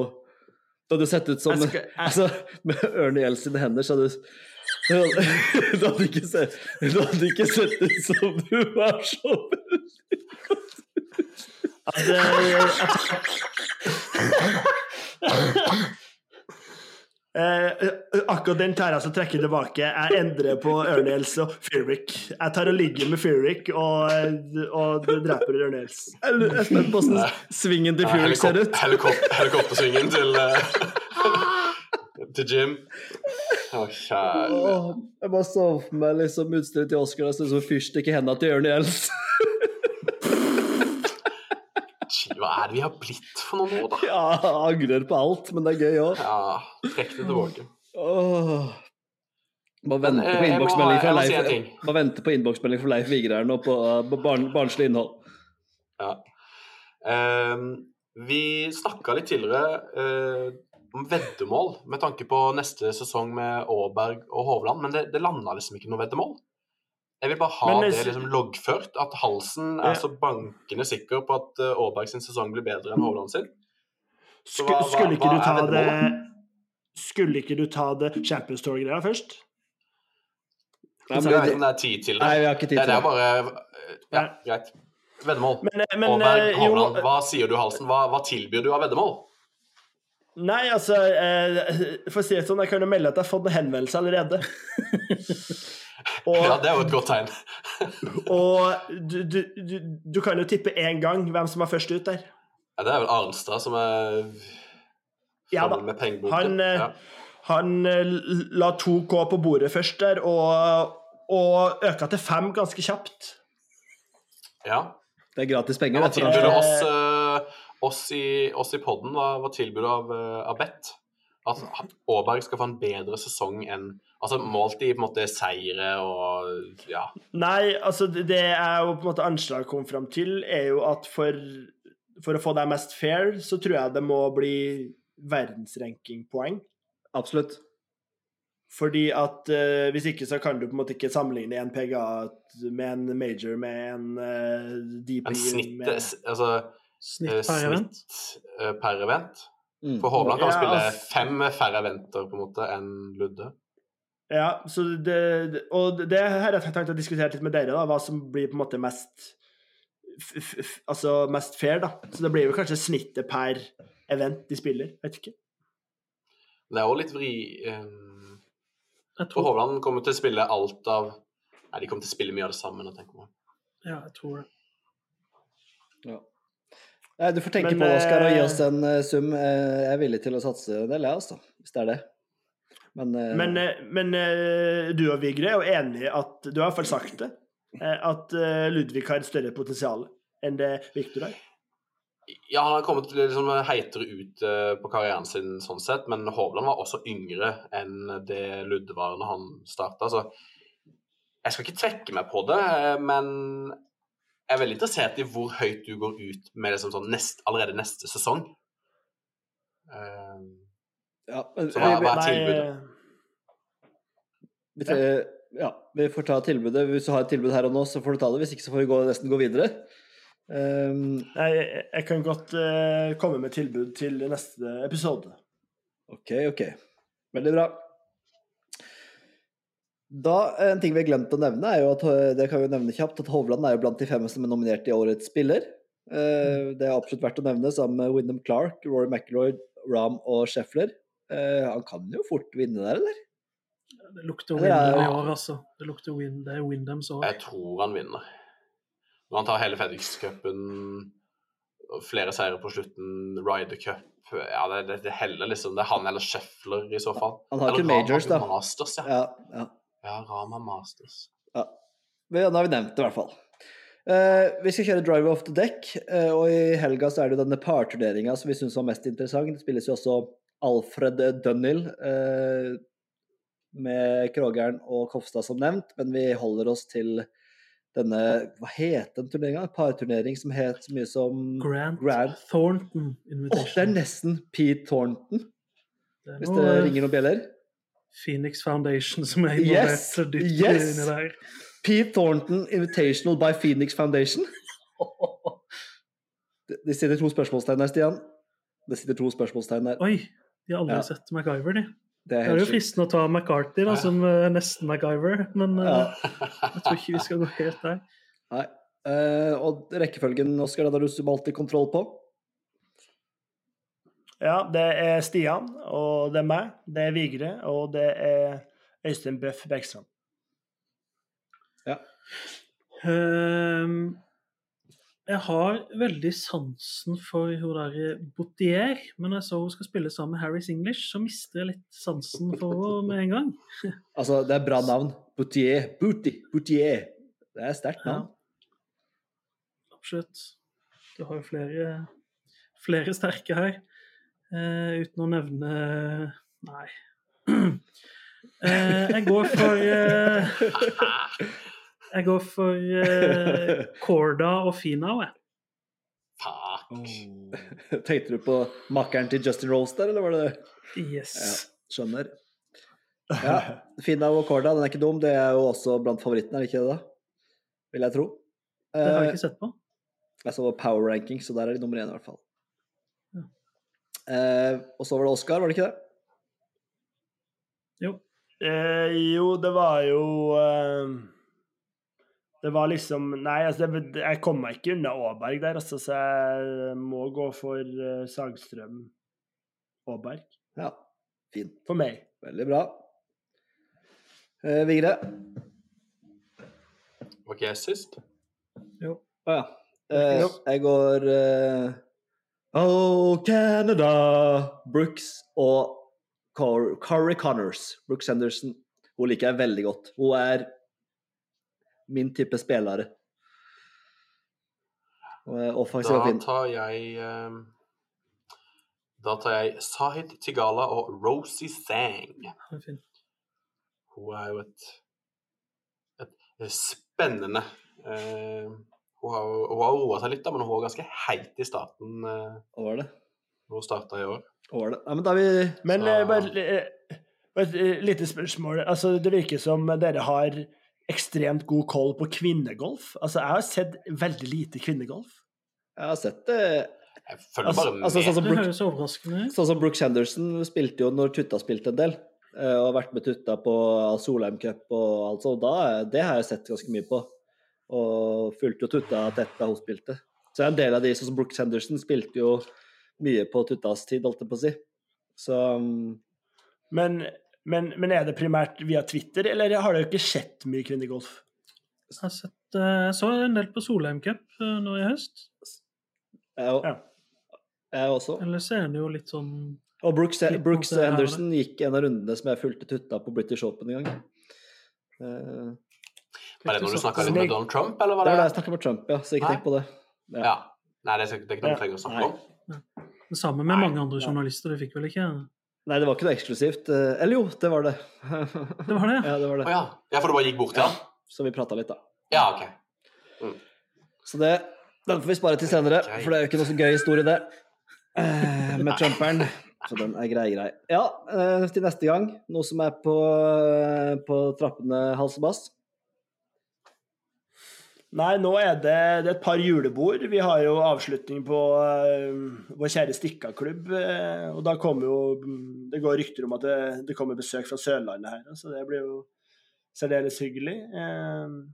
Det hadde sett ut som skal- jeg- Altså, med Ernie Els sine hender, så hadde du du hadde, ikke sett Du hadde ikke sett ut som du var så At, eh, Eh, akkurat den tar jeg så trekker jeg tilbake. Jeg endrer på Ørnels og Fyrwick. Jeg tar og ligger med Fyrwick og, og dreper Ørnels. Jeg er spent på hvordan svingen til Furyk ser ut. Helikop helikoptersvingen til uh, Til Jim. Å, kjære jeg bare så for meg liksom utstyret til Oscar. Ut som en fyrstikk i hendene til Jørn Els. Hva er det vi har blitt for noe nå, da? Ja, jeg angrer på alt, men det er gøy òg. Ja, trekk det tilbake. Bare Men, vente eh, på innboksmelding fra si fra Leif Vigre her nå på, på barn, barnslig innhold. Ja. Um, vi snakka litt tidligere eh, om veddemål med tanke på neste sesong med Aaberg og Hovland, men det, det landa liksom ikke noe veddemål. Jeg vil bare ha Men det det- liksom loggført, at Halsen Ja. er så bankende sikker på at eh, Aaberg sin sesong blir bedre enn Hovland sin. Så Sk hva- hva- skulle, ikke hva du er ta det, skulle ikke du ta det Champions Tour-greia først? Nei, men jeg vet det- ikke om det er tid til det. Nei, vi har ikke tid det, til det er bare eh, Ja, greit. Veddemål. Men, men Aaberg, eh, Hovland, hva sier du, Halsen? Hva, hva tilbyr du av veddemål? Nei, altså eh, For å si det sånn, jeg kan jo melde at jeg har fått en henvendelse allerede. og Ja, det er jo et godt tegn. og du, du, du, du kan jo tippe én gang hvem som er først ut der. Ja, det er vel Arnstad som er Ja da. Med pengeboken. Han, eh, ja. han eh, la 2K på bordet først der, og, og øka til fem ganske kjapt. ja. Det er gratis penger. Ja, tilbyr du oss, eh, oss, i, oss i podden? Hva, var tilbudet av, uh, av Bett At Aaberg skal få en bedre sesong enn Altså målt i på en måte seire og ja. Nei, altså det det jeg jo på en måte anslag kom fram til, er jo at for, for å få deg mest fair, så tror jeg det må bli verdensrankingpoeng. Absolutt. Fordi at uh, hvis ikke så kan du på en måte ikke sammenligne en PGA med en major med en uh, DP En snitt med, Altså eh, Snitt per event. snitt eh, per event. Mm. For Hovland kan Ja, spille fem færre eventer på en måte enn Ludde. Ja, så det, det- og det her har jeg tenkt å diskutere litt med dere, da, hva som blir på en måte mest f f f altså mest fair, da. Så det blir jo kanskje snittet per event de spiller, vet ikke. Det er òg litt vri um, Jeg tror, Hovland kommer til å spille alt av Nei, de kommer til å spille mye av det samme. tenker ja, jeg tror det. Ja. Nei, du får tenke Men, på det, Oskar, og gi eh, oss en uh, sum. Uh, jeg er villig til å satse en del, jeg, altså. Hvis det er det. Men, uh, Men, eh, men eh, du og Vigre er jo enig at Du har i hvert fall sagt det. eh, At eh, Ludvig har et større potensial enn det Viktor har. Ja, han har kommet liksom heitere ut eh, på karrieren sin sånn sett, men Hovland var også yngre enn det Ludde var når han starta. Så jeg skal ikke trekke meg på det, eh, men jeg er veldig interessert i hvor høyt du går ut med det som sånn nest, allerede neste sesong. Eh, ja, men, Så hva- hva er tilbudet? eh, vi, tre- ja, vi får ta tilbudet. Hvis du har et tilbud her og nå, så får du ta det. Hvis ikke, så får vi gå, nesten gå videre. Um, Nei, jeg- jeg kan godt uh, komme med tilbud til neste episode. OK, OK. Veldig bra. Da, En ting vi har glemt å nevne, er jo at eh, det kan vi nevne kjapt, at Hovland er jo blant de fem som er nominert i Årets spiller. Eh, Det er absolutt verdt å nevne, sammen med Wyndham Clark, Rory McIlroy, Ram og Scheffler. Eh, Han kan jo fort vinne der, eller? Det lukter Wyndham i år, altså. Det lukter win, det er Wyndhams år. jeg tror han vinner. Når han tar hele FedEx-cupen, flere seire på slutten, Ryder Cup ja, det, det, det heller liksom. Det er han eller Scheffler i så fall. Han har Eller ikke har majors, jo da. Masters, ja. Ja, ja. Ja, Rama Masters. Ja. Da har vi nevnt det, i hvert fall. Uh, vi skal kjøre Driver off the deck, uh, og i helga så er det jo denne parturneringa som vi syns var mest interessant. Det spilles jo også Alfred Dunhill uh, med Krogeren og Kofstad som nevnt, men vi holder oss til denne Hva het den turneringa? Parturnering som het så mye som Grant, Grant. Thornton Åh, det er nesten Pete Thornton, hvis det ringer noen bjeller. Phoenix Foundation som er involvert Yes, dypt yes. inni der. Pete Thornton Invitational by Phoenix Foundation. Det, sitter to spørsmålstegn der, Stian. Det sitter to spørsmålstegn der. Oi, de har aldri Ja. sett MacGyver, de. Det er Det er jo fristende å ta McCarthy da, som uh, nesten MacGyver, men uh, Ja. jeg tror ikke vi skal gå helt der. Nei. Uh, og rekkefølgen, Oskar, den har du alltid kontroll på. Ja, det er Stian, og det er meg, det er Vigre, og det er Øystein Bøff Bergstrand. Ehm, jeg har veldig sansen for hun der Boutier, men når jeg så hun skal spille sammen med Harris English, så mister jeg litt sansen for henne med en gang. Altså, det er bra navn. Boutier. Booty. Boutier. Det er sterkt Ja. navn. Absolutt. Du har jo flere, flere sterke her, eh, uten å nevne Nei. Eh, jeg går for eh, Jeg går for eh, Corda og Finau, jeg. Fuck. Tenkte du på makkeren til Justin Rose der, eller var det det? Yes. Ja, skjønner. Ja, Finau og Corda, den er ikke dum. Det er jo også blant favorittene, er det ikke det? da? Vil jeg tro. Det har jeg Eh, ikke sett på. jeg så Power Ranking, så der er de nummer én i hvert fall. Eh, og så var det Oscar, var det ikke det? Jo. Eh, jo, det var jo eh, Det var liksom Nei, altså, det, jeg kom meg ikke unna Aaberg der, altså, så jeg må gå for eh, Sagstrøm Aaberg. Ja, fint. For meg. Veldig bra. Eh, Vigre? Var ikke jeg sist? Jo. Å ja. Eh, jeg går eh, Oh, Canada! Brooks og Cor Corey Connors. Brooks Henderson. Hun liker jeg veldig godt. Hun er min type spillere. Er offensiv og Da tar jeg um, Da tar jeg Sahid Tigala og Rosie Sang. Hun er jo et, et spennende eh, Hun har hun har roa seg litt, da, men hun var ganske heit i starten eh, Hva var det? når hun starta i år. Hva var det? Ja, men da vi Men ja. eh, bare eh, et eh, lite spørsmål. Altså, det virker som dere har ekstremt god koll på kvinnegolf. Altså, jeg har sett veldig lite kvinnegolf. Jeg har sett det Jeg følger Altså- bare med. altså, sånn som Det Brooke- høres. Sånn som Brooks Henderson spilte jo når Tutta spilte en del. eh, Og har vært med Tutta på Solheim Cup og alt sånt. Da, det har jeg sett ganske mye på. Og fulgte jo Tutta tett da hun spilte. Så en del av de, sånn som Brooks Henderson, spilte jo mye på Tuttas tid, holdt jeg på å si. Så um, Men, men, men er det primært via Twitter, eller har dere ikke sett mye kvinnegolf? Jeg har sett, eh, jeg så en del på Solheim Cup eh, nå i høst. Jeg, Ja. jeg også. Ellers er det jo litt sånn Og Brooks, Litt Brooks Henderson gikk en av rundene som jeg fulgte tutta på British Open en gang. Var det når du snakka litt med Donald Trump, eller var Det det? var da jeg snakka med Trump, ja. Så ikke tenk på det. Ja. Nei, det er, ikke noe vi trenger å snakke om. det samme med Nei, mange andre journalister. Det fikk vel ikke Nei, det var ikke noe eksklusivt. Eh, Eller jo, det var det. Det var det, ja. ja, det var det. det. ja. ja, for du bare gikk bort til Ja, han? så vi prata litt, da. Ja, OK. Så det, den får vi spare til senere, okay. for det er jo ikke noe så gøy historie, det. Eh, Med Trumperen. Så den er grei, grei. Ja, eh, til neste gang. Noe som er på, eh, på trappene, hals og bass. Nei, nå er det, det er et par julebord. Vi har jo avslutning på uh, vår kjære Stikka-klubb. eh, og da kommer jo Det går rykter om at det, det kommer besøk fra Sørlandet her, så det blir jo særdeles hyggelig. Uh,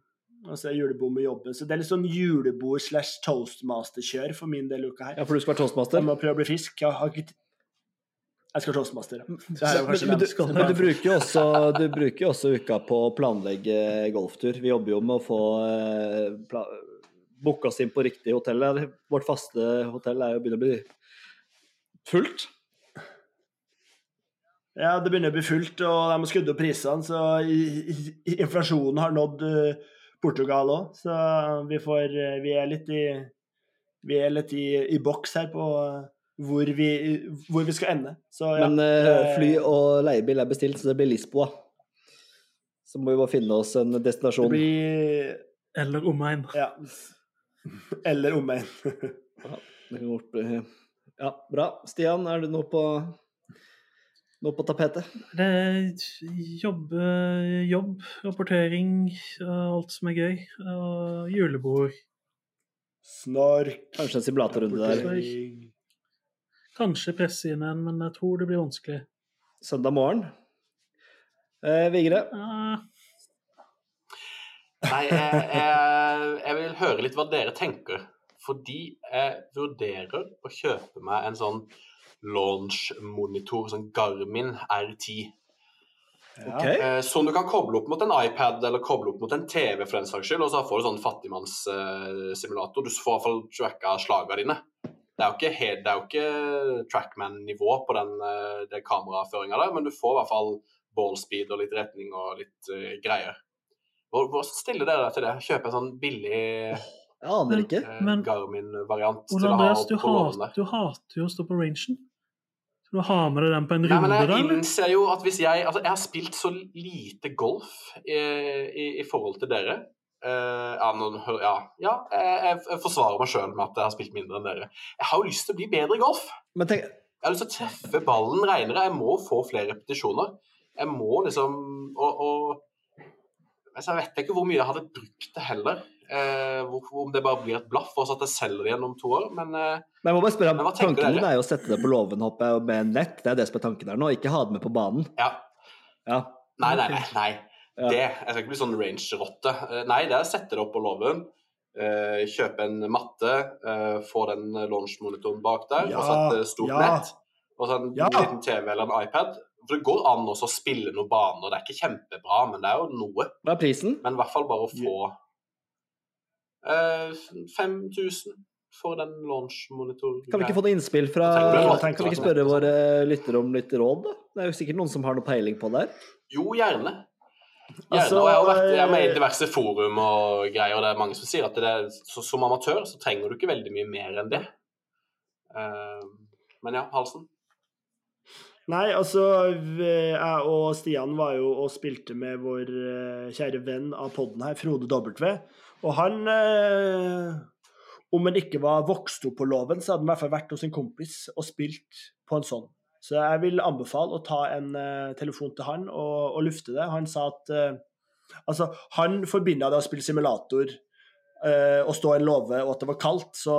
og så er julebord med jobben. Så det er litt sånn julebord slash toastmaster-kjør for min del uka her. Ja, for du skal være toastmaster? Jeg må prøve å bli frisk. Jeg, har ikke jeg skal toastmaster, er Men, du, bruker også, du bruker også uka på å planlegge golftur. Vi jobber jo med å få eh, booka oss inn på riktig hotell. Vårt faste hotell er jo begynner å bli fullt. Ja, det begynner å bli fullt, og de har skrudd opp prisene, så i- i- inflasjonen har nådd eh, Portugal òg. Så vi får eh, Vi er litt i Vi er litt i, i boks her på eh, hvor vi, hvor vi skal ende. Så ja. Men eh, eh, fly og leiebil er bestilt, så det blir Lisboa. Så må vi bare finne oss en Det destinasjon. blir Eller omegn. Ja. Eller omegn. Det kan godt bli Ja, bra. Stian, er det noe på noe på tapetet? Det er jobb, eh, jobb, rapportering, alt som er gøy. Og julebord. Snork. Kanskje en simulatorrunde der. Kanskje presse inn en, men jeg tror det blir vanskelig. søndag morgen. Eh, Vigre? Nei, jeg, jeg, jeg vil høre litt hva dere tenker. Fordi jeg vurderer å kjøpe meg en sånn launch-monitor, sånn Garmin R10. Ok. Eh, som du kan koble opp mot en iPad eller koble opp mot en TV, for den saks skyld, og så får du sånn fattigmannssimulator. du får i hvert fall tracka slagene dine. Det er jo ikke, helt- det er jo ikke Trackman-nivå på den, eh, kameraføringa der, men du får i hvert fall ballspeed og litt retning og litt uh, greier. Hvor, hvor stiller dere til det? Kjøpe en sånn billig Jeg aner ikke. eh, Men- Garmin-variant til Ole å ha Andreas, du, hat, du hater jo å stå på rangen. Skal du ha med deg den på en runde, men jeg innser jo at hvis jeg Altså, jeg har spilt så lite golf i, i, i forhold til dere. Eh, ja, nå, ja, ja jeg, jeg forsvarer meg sjøl med at jeg har spilt mindre enn dere. Jeg har jo lyst til å bli bedre i golf. Men tenk, Jeg har lyst til å treffe ballen reinere. Jeg må få flere repetisjoner. Jeg må liksom Og, og altså, Jeg vet ikke hvor mye jeg hadde brukt det heller. Eh, hvor, om det bare blir et blaff, og så at jeg selger det igjen om to år. Men eh, men jeg må bare spørre, Men Tanken din er jo å sette det på låven med nett. Det er det som er tanken der nå. Ikke ha det med på banen. ja. Ja. Nei, nei, nei. nei. Ja. Det, jeg skal ikke bli sånn range-rotte. Eh, Nei, det er å sette det opp på låven. eh, kjøpe en matte, eh, få den launch-monitoren bak der, og så et eh, stort Ja, nett. Og så en Ja. liten TV eller en iPad. For det går an også å spille noen baner. Det er ikke kjempebra, men det er jo noe. Hva er prisen? Men i hvert fall bare å få eh, 5000 for den launch-monitoren. Kan vi ikke få noe innspill fra Kan vi ikke spørre våre lyttere om litt råd, da? Det er jo sikkert noen som har noe peiling på det her. Jo, gjerne. Altså, jeg, har vært, jeg med i eh, diverse forum og greier, og det er mange som sier at det er, så, som amatør så trenger du ikke veldig mye mer enn det. Uh, men ja, Halsen. Nei, altså Jeg og Stian var jo og spilte med vår eh, kjære venn av podden her, Frode W. Og han eh, Om han ikke var vokst opp på låven, så hadde han i hvert fall vært hos en kompis og spilt på en sånn. Så jeg vil anbefale å ta en uh, telefon til han og, og lufte det. Han sa at uh, Altså, han forbinda det å spille simulator uh, og stå i en låve, og at det var kaldt. Så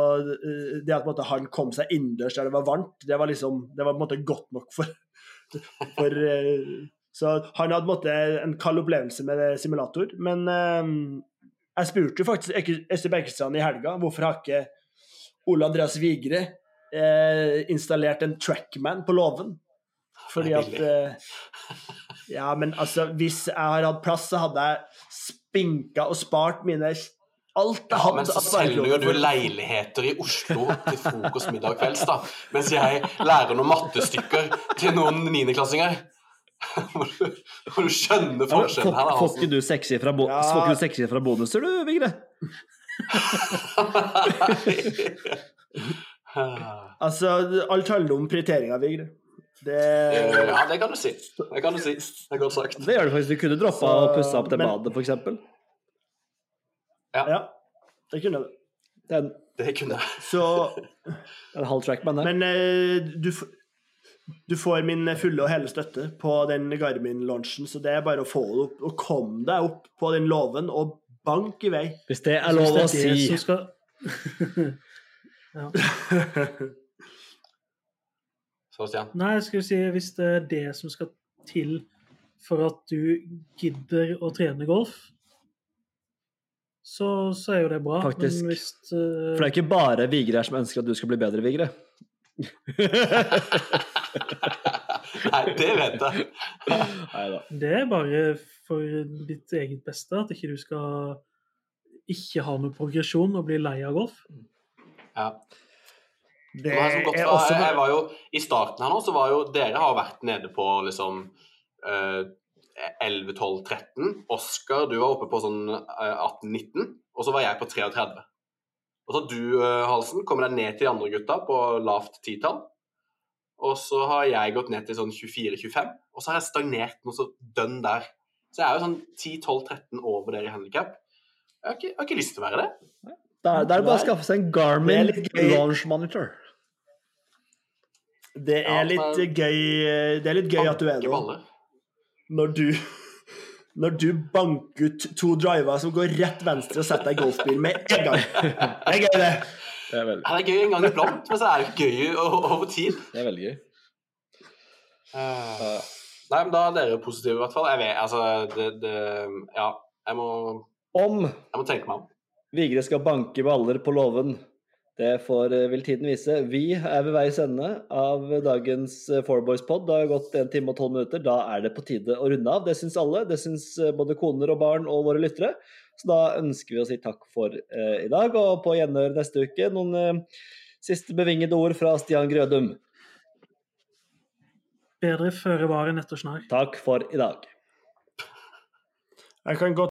det at måte, han kom seg innendørs der det var varmt, det var liksom Det var på en måte godt nok for, for Så han hadde på en måte en kald opplevelse med simulator. Men jeg spurte jo faktisk Ester Øystein Berkestrand i helga hvorfor har ikke Ole Andreas Vigre eh, installert en trackman på låven. Fordi at eh, Ja, men altså, hvis jeg har hatt plass, så hadde jeg spinka og spart mine Alt jeg Ja, men så selger jo du leiligheter i Oslo til frokost, middag og kvelds, da. Mens jeg lærer noen mattestykker til noen niendeklassinger. Må du, du skjønne forskjellen her, da. får ikke du sexy fra, bo Ja. får ikke du sexy fra bonuser, du, Vigre? Altså. Altså, alt handler om prioriteringer, Vigre. Det Ja, det kan du si. Det kan du si. Det er godt sagt. Det gjør du faktisk. Du kunne droppa å og pussa opp det men- badet, for eksempel. Ja, det kunne du. Det Det kunne jeg. Så en halv trackman der. Men eh, du, du får min fulle og hele støtte på den Garmin-launchen, så det er bare å få det opp og komme deg opp på den låven og bank i vei. Hvis det er lov å si. Så skal ja. Sebastian. Nei, jeg skulle si hvis det er det som skal til for at du gidder å trene golf, så, så er jo det bra. Faktisk. Men hvis uh... For det er ikke bare Vigre her som ønsker at du skal bli bedre, Vigre. Nei, det vet jeg. Det er bare for ditt eget beste, at ikke du skal ikke ha noe progresjon og bli lei av golf. Ja. Det er også jeg var jo, I starten her nå, så var jo Dere har vært nede på liksom uh, 11, 12, 13. Oskar, du var oppe på sånn eh, 18, 19. Og så var jeg på 33. Og så har du, eh, Halsen, kommet deg ned til de andre gutta på lavt titall. Og så har jeg gått ned til sånn 24-25. Og så har jeg stagnert noe så dønn der. Så jeg er jo sånn 10-12-13 over dere i handikap. Jeg har ikke, jeg har ikke lyst til å være det. Da er er det bare å skaffe seg en Garmin launch monitor. Det er litt gøy Det er litt gøy at du er det. Når du når du banker ut to driver som går rett venstre og setter deg i golfbil med en gang. Det er gøy, det. Det er veldig, det er gøy en gang iblant, men så er det gøy over tid. det er veldig gøy. Uh, Nei, men da er dere positive, i hvert fall. Jeg vet, altså, det, det Ja, jeg må, Om jeg må tenke meg om. Vigre skal banke baller på låven, det får eh, vil tiden vise. Vi er ved veis ende av dagens Fourboys-pod. Det har gått en time og tolv minutter. Da er det på tide å runde av. Det syns alle. Det syns eh, både koner og barn og våre lyttere. Så da ønsker vi å si takk for eh, i dag, og på gjenhør neste uke. Noen eh, siste bevingede ord fra Stian Grødum. Bedre føre var enn ettersnarr. Takk for i dag. Jeg kan godt